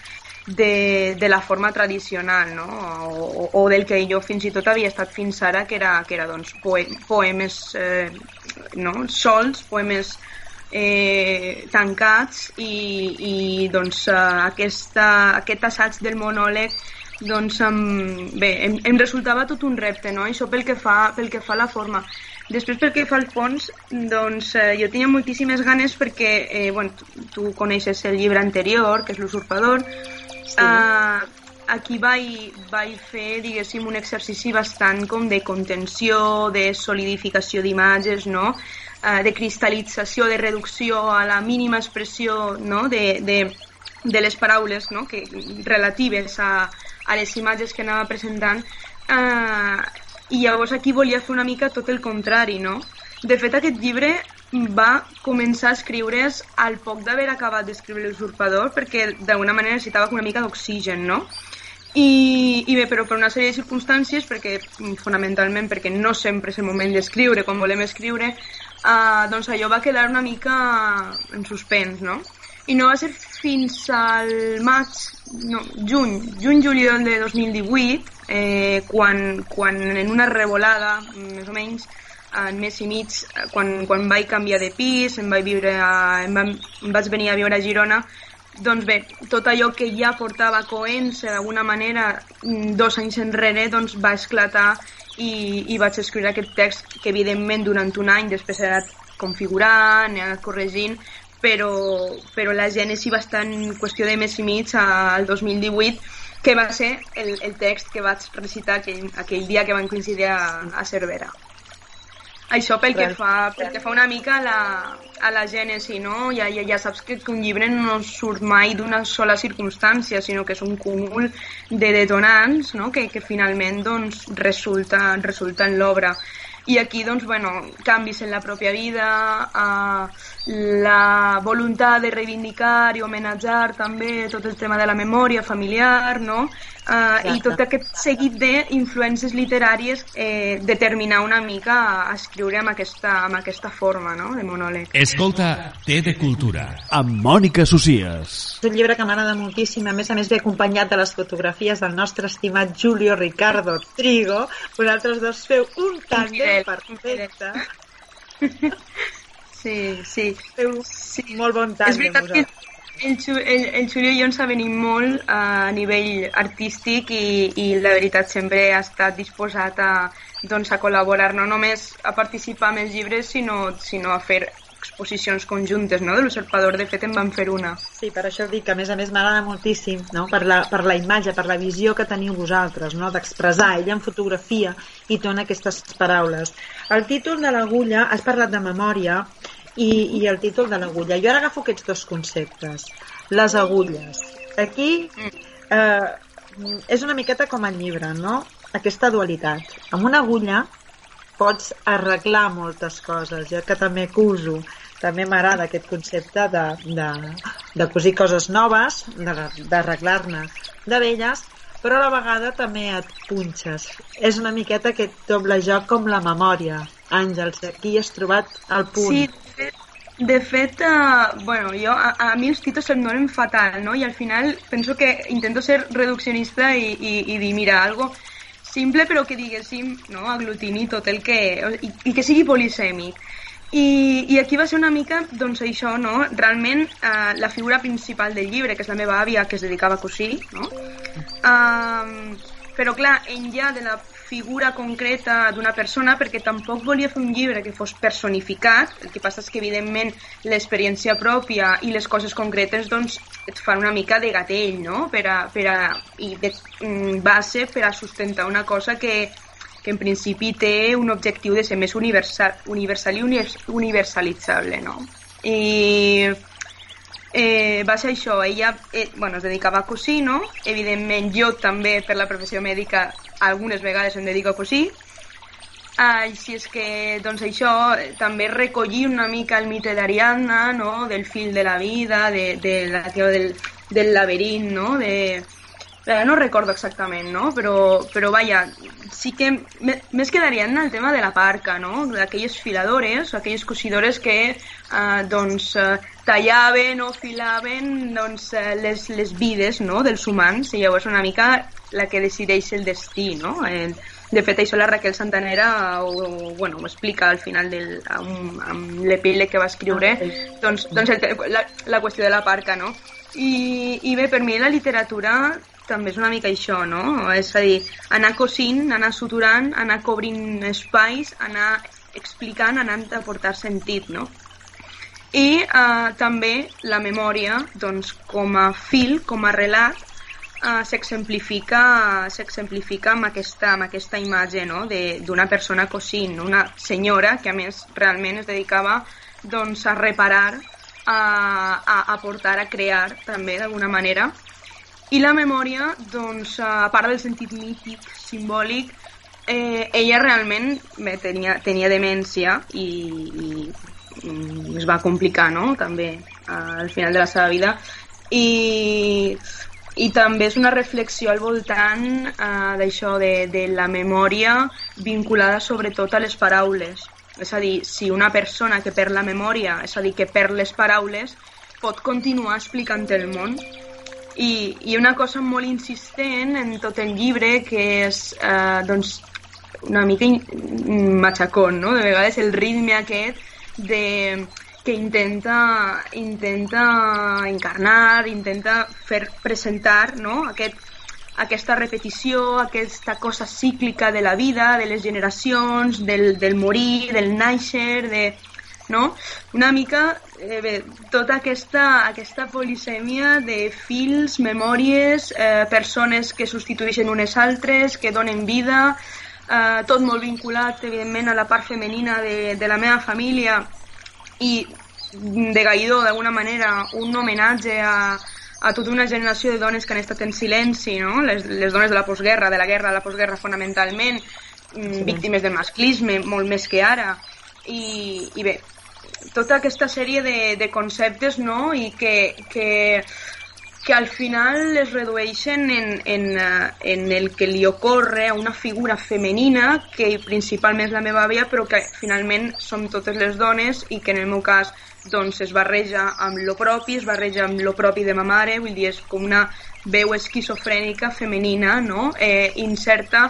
de, de la forma tradicional, no? O, o del que jo fins i tot havia estat fins ara, que era, que era doncs, poemes eh, no? sols, poemes eh, tancats i, i doncs, uh, aquesta, aquest assaig del monòleg doncs, em, bé, em, em resultava tot un repte, no? això pel que fa, pel que fa a la forma. Després, pel que fa al fons, doncs, eh, jo tenia moltíssimes ganes perquè, eh, bueno, tu coneixes el llibre anterior, que és l'usurpador, sí. eh, aquí vaig, vaig fer, diguéssim, un exercici bastant com de contenció, de solidificació d'imatges, no? eh, de cristal·lització, de reducció a la mínima expressió no? de, de, de les paraules no? que, relatives a, a les imatges que anava presentant eh, i llavors aquí volia fer una mica tot el contrari, no? De fet, aquest llibre va començar a escriure's al poc d'haver acabat d'escriure l'usurpador perquè d'alguna manera necessitava una mica d'oxigen, no? I, i bé, però per una sèrie de circumstàncies, perquè fonamentalment perquè no sempre és el moment d'escriure quan volem escriure, uh, doncs allò va quedar una mica en suspens, no? I no va ser fins al maig, no, juny, juny-juliol de 2018, eh, quan, quan en una revolada, més o menys, en mes i mig, quan, quan vaig canviar de pis, em vaig, viure a, em, va, em vaig venir a viure a Girona, doncs bé, tot allò que ja portava coent-se d'alguna manera dos anys enrere doncs va esclatar i, i vaig escriure aquest text que evidentment durant un any després he anat configurant, he anat corregint, però, però la gènesi va estar en qüestió de mes i mig al 2018 que va ser el, el text que vaig recitar aquell, aquell dia que van coincidir a, a Cervera. Això pel que, fa, pel que fa una mica a la, a la gènesi, no? Ja, ja, ja saps que, un llibre no surt mai d'una sola circumstància, sinó que és un cúmul de detonants no? que, que finalment doncs, resulta, resulta en l'obra. I aquí, doncs, bueno, canvis en la pròpia vida, eh, la voluntat de reivindicar i homenatjar també tot el tema de la memòria familiar, no? Uh, I tot aquest seguit d'influències literàries eh, determinar una mica a escriure amb aquesta, amb aquesta forma no? de monòleg. Escolta, té de cultura. Amb Mònica Socies. És un llibre que m'agrada moltíssim, a més a més ve acompanyat de les fotografies del nostre estimat Julio Ricardo Trigo. Vosaltres dos feu un tàndem perfecte. Sí, sí. Feu sí. molt bon tàndem, És veritat que el, el, el Xulio i jo ens avenim molt a nivell artístic i, i la veritat sempre ha estat disposat a, doncs, a col·laborar, no només a participar en els llibres, sinó, sinó a fer exposicions conjuntes, no? De l'Usurpador, de fet, en van fer una. Sí, per això dic que a més a més m'agrada moltíssim, no? per, la, per la imatge, per la visió que teniu vosaltres, no? d'expressar ella en fotografia i en aquestes paraules. El títol de l'agulla, has parlat de memòria, i, i el títol de l'agulla. Jo ara agafo aquests dos conceptes. Les agulles. Aquí eh, és una miqueta com el llibre, no? Aquesta dualitat. Amb una agulla pots arreglar moltes coses, jo que també cuso, també m'agrada aquest concepte de, de, de cosir coses noves, d'arreglar-ne de velles, però a la vegada també et punxes. És una miqueta aquest doble joc com la memòria. Àngels, aquí has trobat el punt. Sí, de fet, uh, bueno, jo, a, a mi els títols em donen fatal, no? I al final penso que intento ser reduccionista i, i, i dir, mira, algo simple però que diguéssim, no?, aglutini tot el que... i, i que sigui polisèmic. I, I aquí va ser una mica, doncs això, no? Realment, eh, la figura principal del llibre, que és la meva àvia, que es dedicava a cosir, no? Um, però clar, enllà de la figura concreta d'una persona, perquè tampoc volia fer un llibre que fos personificat, el que passa és que evidentment l'experiència pròpia i les coses concretes doncs et fan una mica de gatell, no? Per a, per a, i de mm, base per a sustentar una cosa que, que en principi té un objectiu de ser més universal, universal i univers, universalitzable, no? I eh, va ser això, ella eh, bueno, es dedicava a cosir, no? Evidentment jo també per la professió mèdica algunes vegades em dedico a cosir, així és que doncs això eh, també recollir una mica el mite d'Ariadna, no? del fil de la vida, de, de la, del, del laberint, no? De, eh, no recordo exactament, no? Però, però vaja, sí que més que d'Ariadna el tema de la parca, no? D'aquelles filadores, aquelles cosidores que eh, doncs eh, tallaven o filaven doncs, eh, les, les vides no? dels humans i llavors una mica la que decideix el destí, no? El, de fet, això la Raquel Santanera ho, ho- bueno, ho explica al final del, amb, amb l'epíleg que va escriure, doncs, doncs el, la, la qüestió de la parca, no? I, I bé, per mi la literatura també és una mica això, no? És a dir, anar cosint, anar suturant, anar cobrint espais, anar explicant, anant a portar sentit, no? I eh, també la memòria, doncs, com a fil, com a relat, eh, s'exemplifica s'exemplifica amb, aquesta, amb aquesta imatge no? d'una persona cosint, una senyora que a més realment es dedicava doncs, a reparar, a, a, a portar, a crear també d'alguna manera. I la memòria, doncs, a part del sentit mític, simbòlic, eh, ella realment bé, tenia, tenia demència i, i mm, es va complicar, no?, també eh, al final de la seva vida. I, i també és una reflexió al voltant eh, d'això, de, de la memòria vinculada sobretot a les paraules. És a dir, si una persona que perd la memòria, és a dir, que perd les paraules, pot continuar explicant el món. I, i una cosa molt insistent en tot el llibre que és eh, doncs, una mica in- matxacón, no? De vegades el ritme aquest de, que intenta, intenta encarnar, intenta fer presentar no? Aquest, aquesta repetició, aquesta cosa cíclica de la vida, de les generacions, del, del morir, del nàixer, de, no? Una mica eh, bé, tota aquesta, aquesta polisèmia de fils, memòries, eh, persones que substitueixen unes altres, que donen vida, eh, tot molt vinculat, evidentment, a la part femenina de, de la meva família i de Gaidó, d'alguna manera, un homenatge a, a tota una generació de dones que han estat en silenci, no? les, les dones de la postguerra, de la guerra, de la postguerra fonamentalment, mm, víctimes del masclisme, molt més que ara. I, i bé, tota aquesta sèrie de, de conceptes no? i que, que, que al final es redueixen en, en, eh, en el que li ocorre a una figura femenina que principalment és la meva àvia però que finalment som totes les dones i que en el meu cas doncs es barreja amb lo propi, es barreja amb lo propi de ma mare, vull dir, és com una veu esquizofrènica femenina, no? Eh, inserta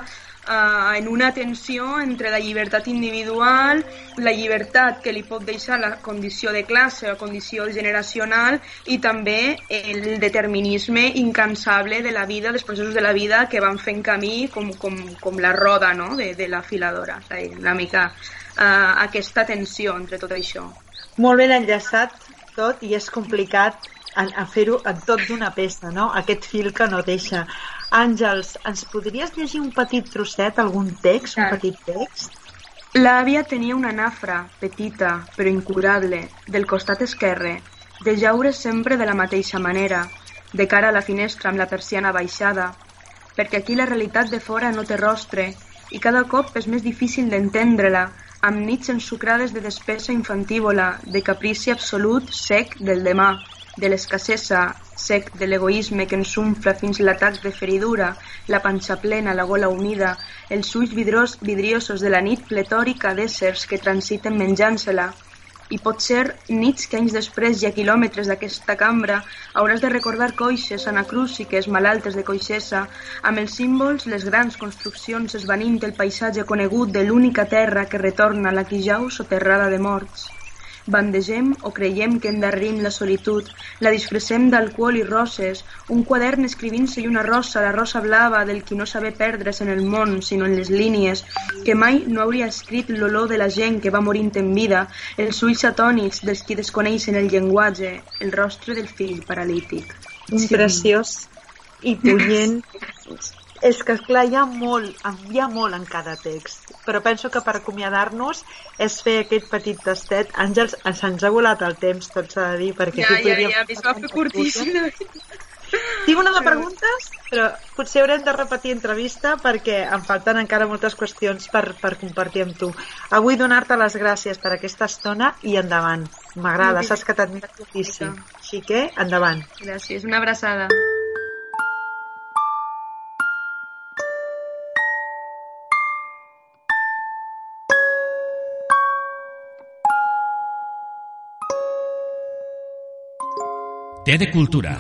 eh, en una tensió entre la llibertat individual, la llibertat que li pot deixar la condició de classe o condició generacional i també el determinisme incansable de la vida, dels processos de la vida que van fent camí com, com, com la roda no? de, de la filadora. És a dir, una mica eh, aquesta tensió entre tot això. Molt ben enllaçat tot i és complicat a, a fer-ho en tot d'una peça, no? Aquest fil que no deixa. Àngels, ens podries llegir un petit trosset, algun text, un petit text? L'àvia tenia una nafra, petita, però incurable, del costat esquerre, de jaure sempre de la mateixa manera, de cara a la finestra amb la persiana baixada, perquè aquí la realitat de fora no té rostre i cada cop és més difícil d'entendre-la, amb nits ensucrades de despesa infantívola, de caprici absolut sec del demà, de l'escassesa sec de l'egoisme que ens umfla fins l'atac de feridura, la panxa plena, la gola humida, els ulls vidros, vidriosos de la nit pletòrica d'éssers que transiten menjant-se-la. I potser nits que anys després i a quilòmetres d'aquesta cambra hauràs de recordar coixes anacrúsiques malaltes de coixesa, amb els símbols, les grans construccions esvanint el paisatge conegut de l'única terra que retorna la que jau soterrada de morts. Bandegem o creiem que endarrim la solitud, la disfressem d'alcohol i roses, un quadern escrivint-se i una rosa, la rosa blava del qui no sabe perdre's en el món, sinó en les línies, que mai no hauria escrit l'olor de la gent que va morint en vida, els ulls atònits dels qui desconeixen el llenguatge, el rostre del fill paralític. Sí. Preciós i punyent. És que, clar, hi ha molt, hi ha molt en cada text, però penso que per acomiadar-nos és fer aquest petit tastet. Àngels, ens ens ha volat el temps, tot s'ha de dir, perquè Ja, aquí ja, ja, es va fer curtíssim. Tinc una de preguntes, però potser haurem de repetir entrevista perquè em falten encara moltes qüestions per, per compartir amb tu. Avui donar-te les gràcies per aquesta estona i endavant. M'agrada, saps que t'admiro moltíssim. Així que, endavant. Gràcies, una abraçada. Té de cultura.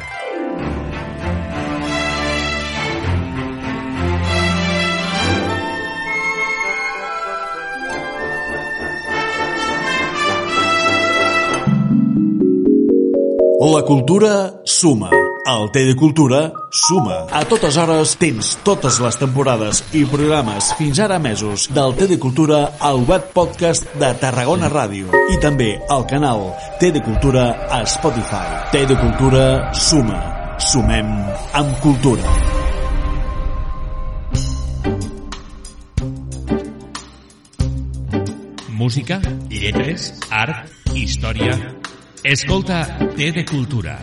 La cultura suma. El Té de Cultura suma. A totes hores tens totes les temporades i programes fins ara mesos del Té de Cultura al web podcast de Tarragona Ràdio i també al canal Té de Cultura a Spotify. Té de Cultura suma. Sumem amb cultura. Música, lletres, art, història... Escolta Té de Cultura.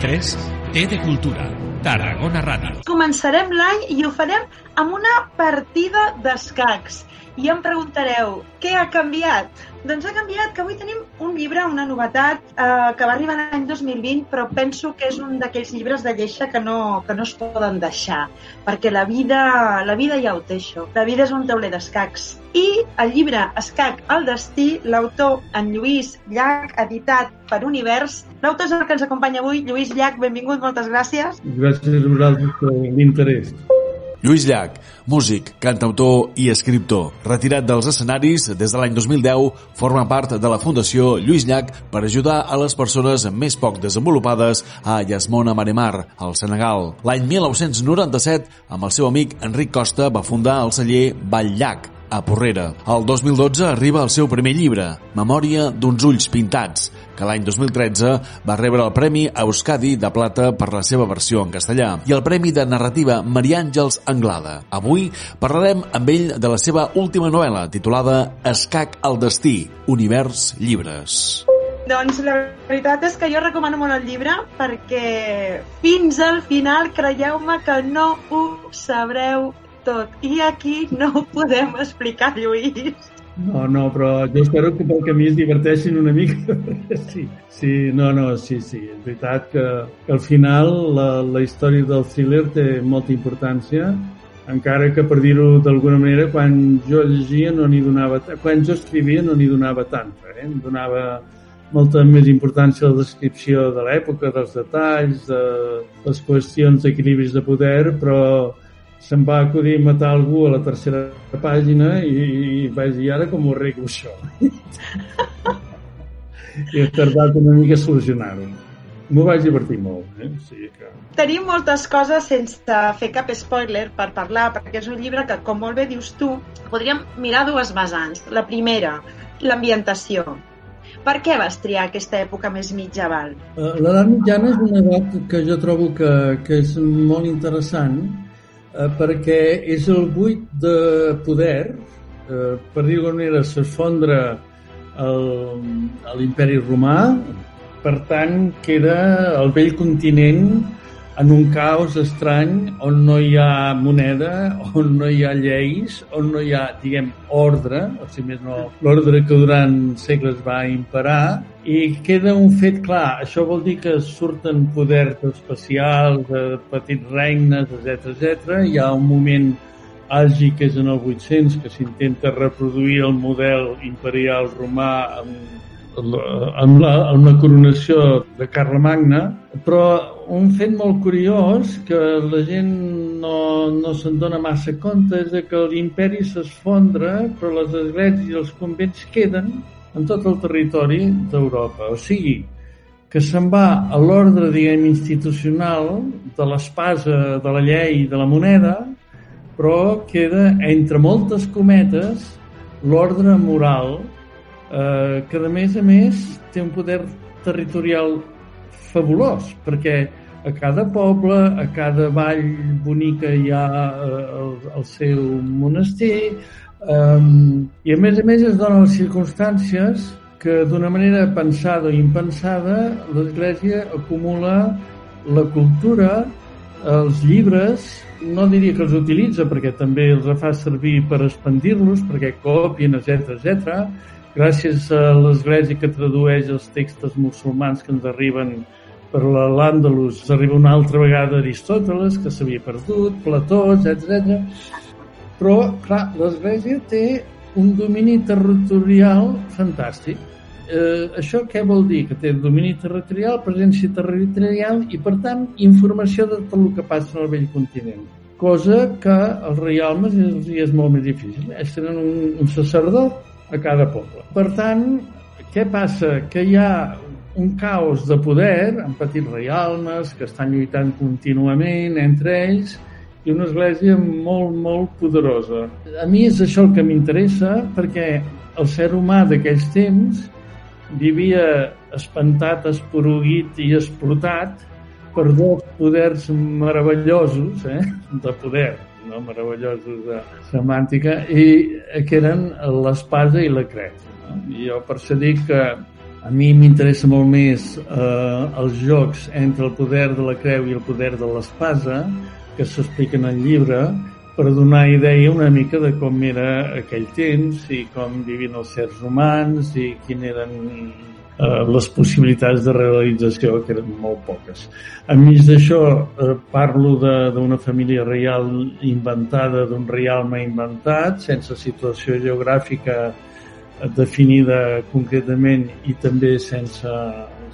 Lletres, Té de Cultura. Tarragona Ràdio. Començarem l'any i ho farem amb una partida d'escacs. I em preguntareu, què ha canviat? Doncs ha canviat que avui tenim un llibre, una novetat, eh, que va arribar l'any 2020, però penso que és un d'aquells llibres de lleixa que no, que no es poden deixar, perquè la vida, la vida ja ho té això. La vida és un tauler d'escacs. I el llibre Escac al destí, l'autor en Lluís Llach, editat per Univers. L'autor és el que ens acompanya avui. Lluís Llach, benvingut, moltes gràcies. Gràcies a vosaltres per l'interès. Lluís Llach, músic, cantautor i escriptor. Retirat dels escenaris des de l'any 2010, forma part de la Fundació Lluís Llach per ajudar a les persones més poc desenvolupades a Yasmona Maremar, al Senegal. L'any 1997, amb el seu amic Enric Costa, va fundar el celler Vall Llach, a Porrera. El 2012 arriba el seu primer llibre, Memòria d'uns ulls pintats, que l'any 2013 va rebre el Premi Euskadi de Plata per la seva versió en castellà i el Premi de Narrativa Maria Àngels Anglada. Avui parlarem amb ell de la seva última novel·la titulada Escac al destí, Univers Llibres. Doncs la veritat és que jo recomano molt el llibre perquè fins al final creieu-me que no ho sabreu tot. I aquí no ho podem explicar, Lluís. No, no, però jo espero que pel camí es diverteixin una mica. Sí, sí, no, no, sí, sí. És veritat que, que al final la, la història del thriller té molta importància encara que per dir-ho d'alguna manera quan jo llegia no n'hi donava quan jo escrivia no n'hi donava tanta eh? em donava molta més importància a la descripció de l'època, dels detalls, de les qüestions d'equilibris de poder, però se'm va acudir matar algú a la tercera pàgina i, i vaig dir, ara com ho arreglo això? I he tardat una mica a solucionar-ho. M'ho vaig divertir molt, eh? O sigui que... Tenim moltes coses sense fer cap spoiler per parlar, perquè és un llibre que, com molt bé dius tu, podríem mirar dues vessants. La primera, l'ambientació. Per què vas triar aquesta època més mitjaval? Eh, L'edat mitjana és una edat que jo trobo que, que és molt interessant eh, perquè és el buit de poder, eh, per dir-ho manera, s'esfondra l'imperi romà, per tant, queda el vell continent en un caos estrany on no hi ha moneda, on no hi ha lleis, on no hi ha, diguem, ordre, o si més no, l'ordre que durant segles va imperar, i queda un fet clar. Això vol dir que surten poders especials, eh, petits regnes, etc etc. Hi ha un moment àlgic que és en el 800 que s'intenta reproduir el model imperial romà amb amb la, amb la coronació de Carlemagna, però un fet molt curiós que la gent no, no se'n dona massa compte és que l'imperi s'esfondra, però les esglésies i els convents queden en tot el territori d'Europa. O sigui, que se'n va a l'ordre, diguem, institucional de l'espasa, de la llei, de la moneda, però queda, entre moltes cometes, l'ordre moral eh, que a més a més té un poder territorial fabulós, perquè a cada poble, a cada vall bonica hi ha eh, el, el seu monestir, eh, i a més a més es donen les circumstàncies que d'una manera pensada o impensada l'Església acumula la cultura, els llibres, no diria que els utilitza perquè també els fa servir per expandir-los, perquè copien, etc etc gràcies a l'Església que tradueix els textos musulmans que ens arriben per l'Àndalus, arriba una altra vegada Aristòteles, que s'havia perdut, Plató, etc. Però, clar, l'Església té un domini territorial fantàstic. Eh, això què vol dir? Que té domini territorial, presència territorial i, per tant, informació de tot el que passa en el vell continent. Cosa que als reialmes és, és molt més difícil. Ells tenen un, un sacerdot a cada poble. Per tant, què passa? Que hi ha un caos de poder amb petits reialmes que estan lluitant contínuament entre ells i una església molt, molt poderosa. A mi és això el que m'interessa perquè el ser humà d'aquells temps vivia espantat, esporuguit i explotat per dos poders meravellosos eh, de poder no? meravellosos de semàntica, i que eren l'espasa i la creu. No? I jo per això dic que a mi m'interessa molt més eh, els jocs entre el poder de la creu i el poder de l'espasa, que s'expliquen al llibre, per donar idea una mica de com era aquell temps i com vivien els sers humans i quin eren eh, les possibilitats de realització, que eren molt poques. Enmig d'això, eh, parlo d'una família reial inventada, d'un realme inventat, sense situació geogràfica definida concretament i també sense,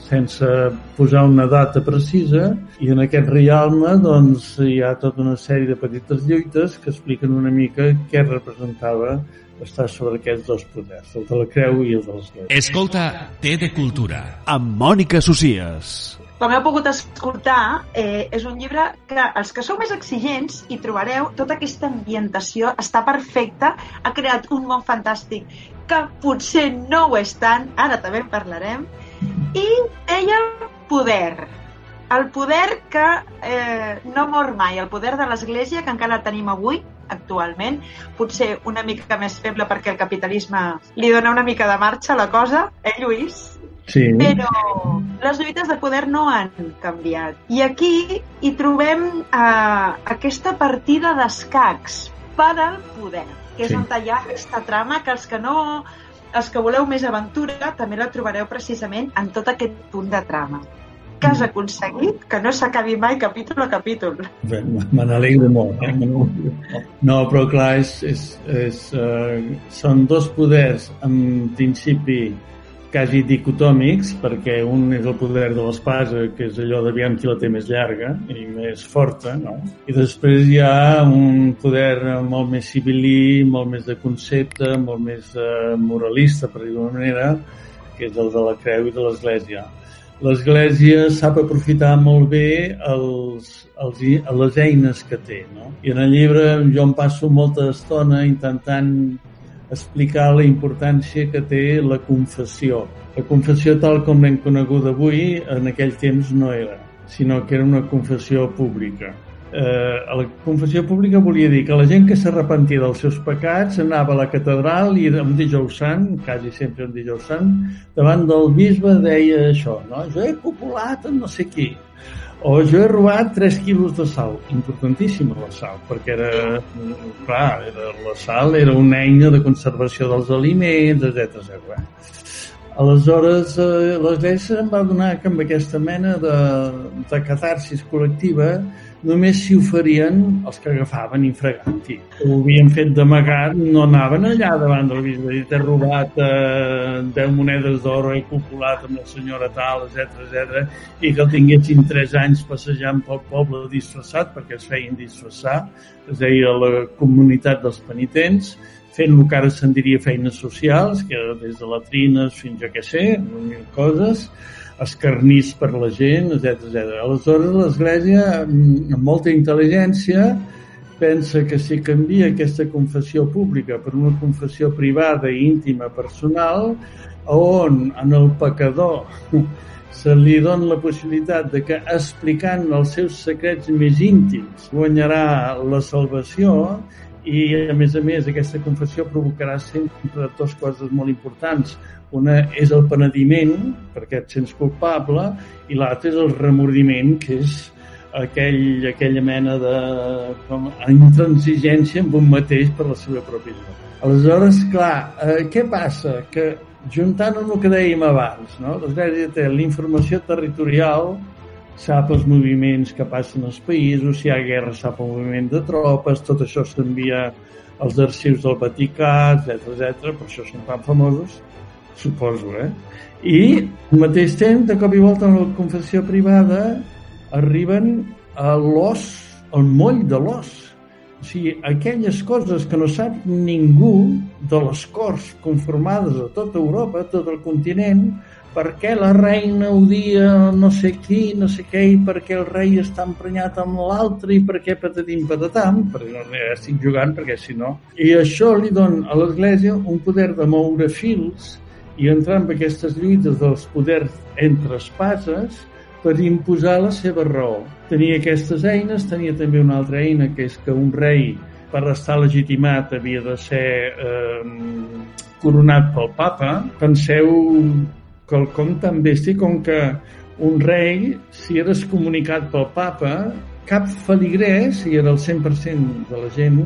sense posar una data precisa i en aquest realme doncs, hi ha tota una sèrie de petites lluites que expliquen una mica què representava està sobre aquests dos poders, el de la creu i el de l'església. Escolta Té de Cultura. Amb Mònica Socies. Com heu pogut escoltar, eh, és un llibre que els que sou més exigents hi trobareu tota aquesta ambientació, està perfecta, ha creat un món fantàstic que potser no ho és tant, ara també en parlarem, i deia poder. El poder que eh, no mor mai, el poder de l'Església que encara tenim avui, actualment, potser una mica més feble perquè el capitalisme li dona una mica de marxa a la cosa, eh, Lluís? Sí. Però les lluites de poder no han canviat. I aquí hi trobem eh, aquesta partida d'escacs per al poder, que és Sí. on hi ha aquesta trama que els que no els que voleu més aventura també la trobareu precisament en tot aquest punt de trama. Que has aconseguit que no s'acabi mai capítol a capítol. Bé, me n'alegro molt. Eh? No, però clar, és, és, és, uh, són dos poders en principi quasi dicotòmics, perquè un és el poder de l'espasa, que és allò d'aviam qui la té més llarga i més forta, no? I després hi ha un poder molt més civilí, molt més de concepte, molt més uh, moralista, per dir-ho manera, que és el de la creu i de l'Església. L'Església sap aprofitar molt bé els, els, les eines que té. No? I en el llibre jo em passo molta estona intentant explicar la importància que té la confessió. La confessió tal com l'hem conegut avui en aquell temps no era, sinó que era una confessió pública. Eh, la confessió pública volia dir que la gent que s'arrepentia dels seus pecats anava a la catedral i un dijous sant, quasi sempre un dijous sant, davant del bisbe deia això, no? jo he copulat amb no sé qui, o jo he robat 3 quilos de sal. Importantíssima la sal, perquè era, clar, era, la sal era una eina de conservació dels aliments, etc etc. Aleshores, eh, l'Església em va donar que amb aquesta mena de, de catarsis col·lectiva només s'hi oferien els que agafaven infraganti. Ho havien fet d'amagat, no anaven allà davant del bisbe i t'he robat eh, 10 monedes d'or, he copulat amb la senyora tal, etc etc i que el tinguessin 3 anys passejant pel poble disfressat, perquè es feien disfressar, es deia la comunitat dels penitents, fent el que ara se'n diria feines socials, que des de latrines fins a què sé, mil coses, escarnís per la gent, etc etc. Aleshores, l'Església, amb molta intel·ligència, pensa que si canvia aquesta confessió pública per una confessió privada i íntima personal, on en el pecador se li dona la possibilitat de que explicant els seus secrets més íntims guanyarà la salvació i a més a més aquesta confessió provocarà sempre dues coses molt importants una és el penediment, perquè et sents culpable, i l'altra és el remordiment, que és aquell, aquella mena de com, intransigència amb un mateix per la seva pròpia vida. Aleshores, clar, eh, què passa? Que juntant amb el que dèiem abans, no? l'Església la informació territorial, sap els moviments que passen als països, si hi ha guerra sap el moviment de tropes, tot això s'envia als arxius del Vaticà, etc etc. per això són tan famosos suposo, eh? I al mateix temps, de cop i volta en la confessió privada, arriben a l'os, al moll de l'os. O sigui, aquelles coses que no sap ningú de les corts conformades a tota Europa, a tot el continent, per què la reina odia no sé qui, no sé què, i per què el rei està emprenyat amb l'altre, i per què patatim patatam, perquè no ja estic jugant, perquè si no... I això li dona a l'Església un poder de moure fils i entrar en aquestes lluites dels poders entre espases per imposar la seva raó. Tenia aquestes eines, tenia també una altra eina, que és que un rei, per estar legitimat, havia de ser eh, coronat pel papa. Penseu quelcom tan bèstia com que un rei, si eres comunicat pel papa, cap feligrès, si era el 100% de la gent,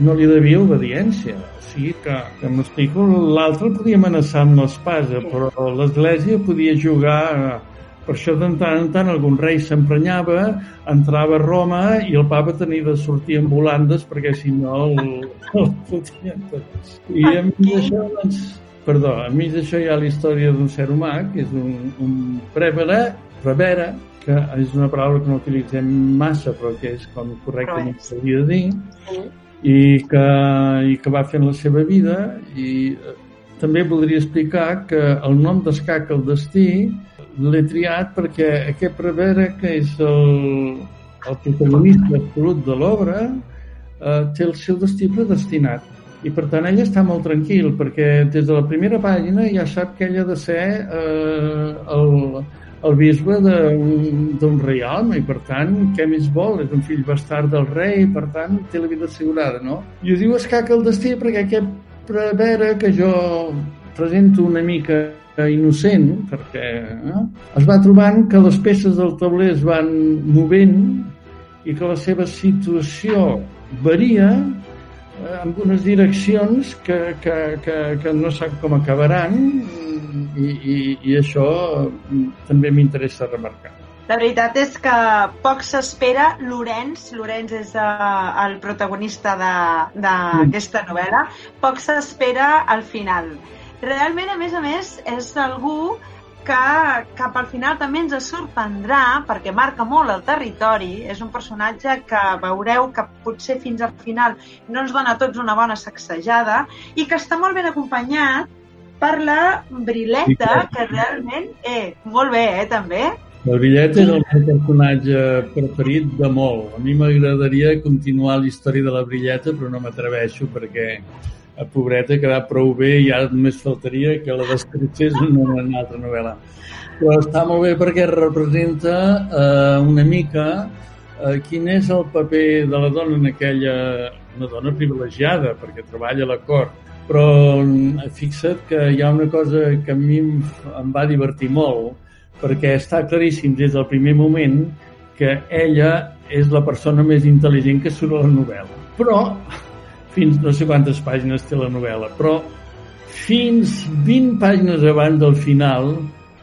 no li devia obediència sigui que, que m'explico, l'altre podia amenaçar amb l'espasa, però l'Església podia jugar... Per això, de tant en tant, algun rei s'emprenyava, entrava a Roma i el papa tenia de sortir amb volandes perquè, si no, el, el fotien tots. I a mi això, doncs, perdó, a mi d'això hi ha la història d'un ser humà, que és un, un prevere, prevere, que és una paraula que no utilitzem massa, però que és com correctament s'hauria de dir, i que, i que va fent la seva vida i eh, també voldria explicar que el nom d'Escac el destí l'he triat perquè aquest prevere que és el, el protagonista absolut de l'obra eh, té el seu destí predestinat i per tant ell està molt tranquil perquè des de la primera pàgina ja sap que ell ha de ser eh, el, el bisbe d'un reialme i per tant, què més vol? És un fill bastard del rei, per tant, té la vida assegurada, no? I ho diu escaca el destí perquè aquest prevere que jo presento una mica innocent, perquè eh, es va trobant que les peces del tauler es van movent i que la seva situació varia amb unes direccions que, que, que, que no sap com acabaran i, i, i això també m'interessa remarcar. La veritat és que poc s'espera. Lorenz, Lorenz és uh, el protagonista d'aquesta novel·la, poc s'espera al final. Realment, a més a més, és algú que cap al final també ens sorprendrà perquè marca molt el territori. És un personatge que veureu que potser fins al final no ens dona a tots una bona sacsejada i que està molt ben acompanyat per la Brileta, que realment... Eh, molt bé, eh, també. El bitllet és el meu personatge preferit de molt. A mi m'agradaria continuar la història de la brilleta, però no m'atreveixo perquè a pobreta quedar prou bé i ja només faltaria que la descriptés en una altra novel·la. Però està molt bé perquè representa eh, una mica eh, quin és el paper de la dona en aquella... una dona privilegiada perquè treballa a la cort, però eh, fixa't que hi ha una cosa que a mi em, em va divertir molt, perquè està claríssim des del primer moment que ella és la persona més intel·ligent que surt a la novel·la. Però, fins no sé quantes pàgines té la novel·la, però fins 20 pàgines abans del final,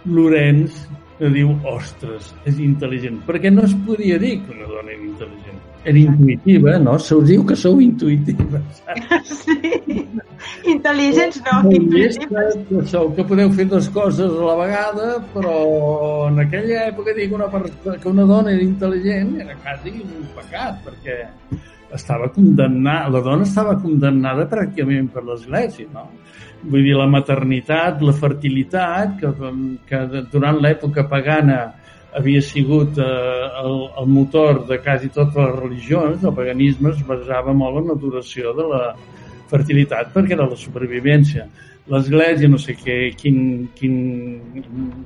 Lorenz diu, ostres, és intel·ligent. Perquè no es podia dir que una dona era intel·ligent era intuïtiva, no? Se us diu que sou intuïtives. Sí. Intel·ligents no, intuïtives. Que, sou, que podeu fer dues coses a la vegada, però en aquella època dir que una, que una dona era intel·ligent era quasi un pecat, perquè estava condemnada, la dona estava condemnada pràcticament per l'Església, no? Vull dir, la maternitat, la fertilitat, que, que durant l'època pagana havia sigut eh, el, el motor de quasi totes les religions, el paganisme es basava molt en l'adoració de la fertilitat perquè era la supervivència. L'Església, no sé què, quin, quin,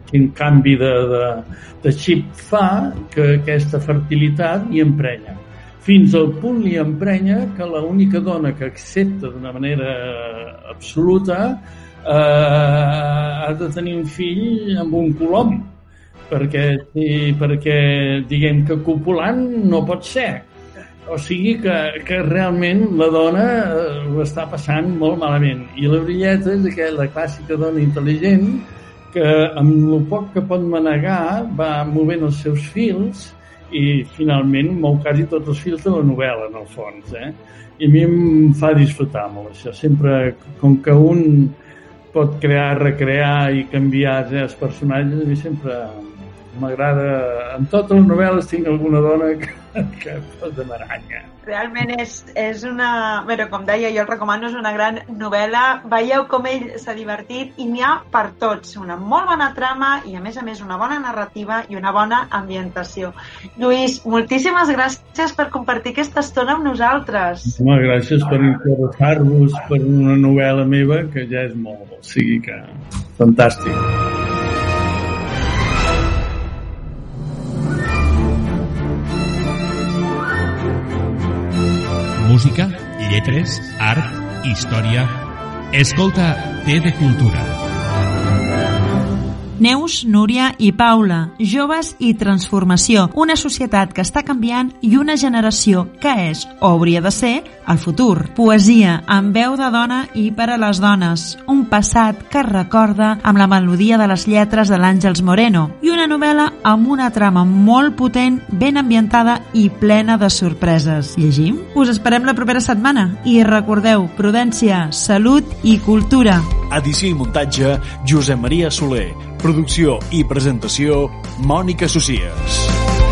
quin canvi de, de, de xip fa que aquesta fertilitat hi emprenya. Fins al punt li emprenya que l'única dona que accepta d'una manera absoluta eh, ha de tenir un fill amb un colom perquè, sí, perquè diguem que copulant no pot ser. O sigui que, que realment la dona eh, ho està passant molt malament. I la brilleta és aquella clàssica dona intel·ligent que amb el poc que pot manegar va movent els seus fils i finalment mou quasi tots els fils de la novel·la, en el fons. Eh? I a mi em fa disfrutar molt això. Sempre, com que un pot crear, recrear i canviar els personatges, a mi sempre m'agrada... En totes les novel·les tinc alguna dona que, que posa maranya. Realment és, és una... Bé, com deia, jo el recomano, és una gran novel·la. Veieu com ell s'ha divertit i n'hi ha per tots. Una molt bona trama i, a més a més, una bona narrativa i una bona ambientació. Lluís, moltíssimes gràcies per compartir aquesta estona amb nosaltres. Home, gràcies per interessar-vos per una novel·la meva que ja és molt. O sigui que... Fantàstic. Música, lletres, art, història... Escolta T de Cultura. Neus, Núria i Paula, joves i transformació, una societat que està canviant i una generació que és, o hauria de ser, el futur. Poesia, amb veu de dona i per a les dones, un passat que recorda amb la melodia de les lletres de l'Àngels Moreno i una novel·la amb una trama molt potent, ben ambientada i plena de sorpreses. Llegim? Us esperem la propera setmana i recordeu, prudència, salut i cultura. Edició i muntatge, Josep Maria Soler. Producció i presentació, Mònica Socies.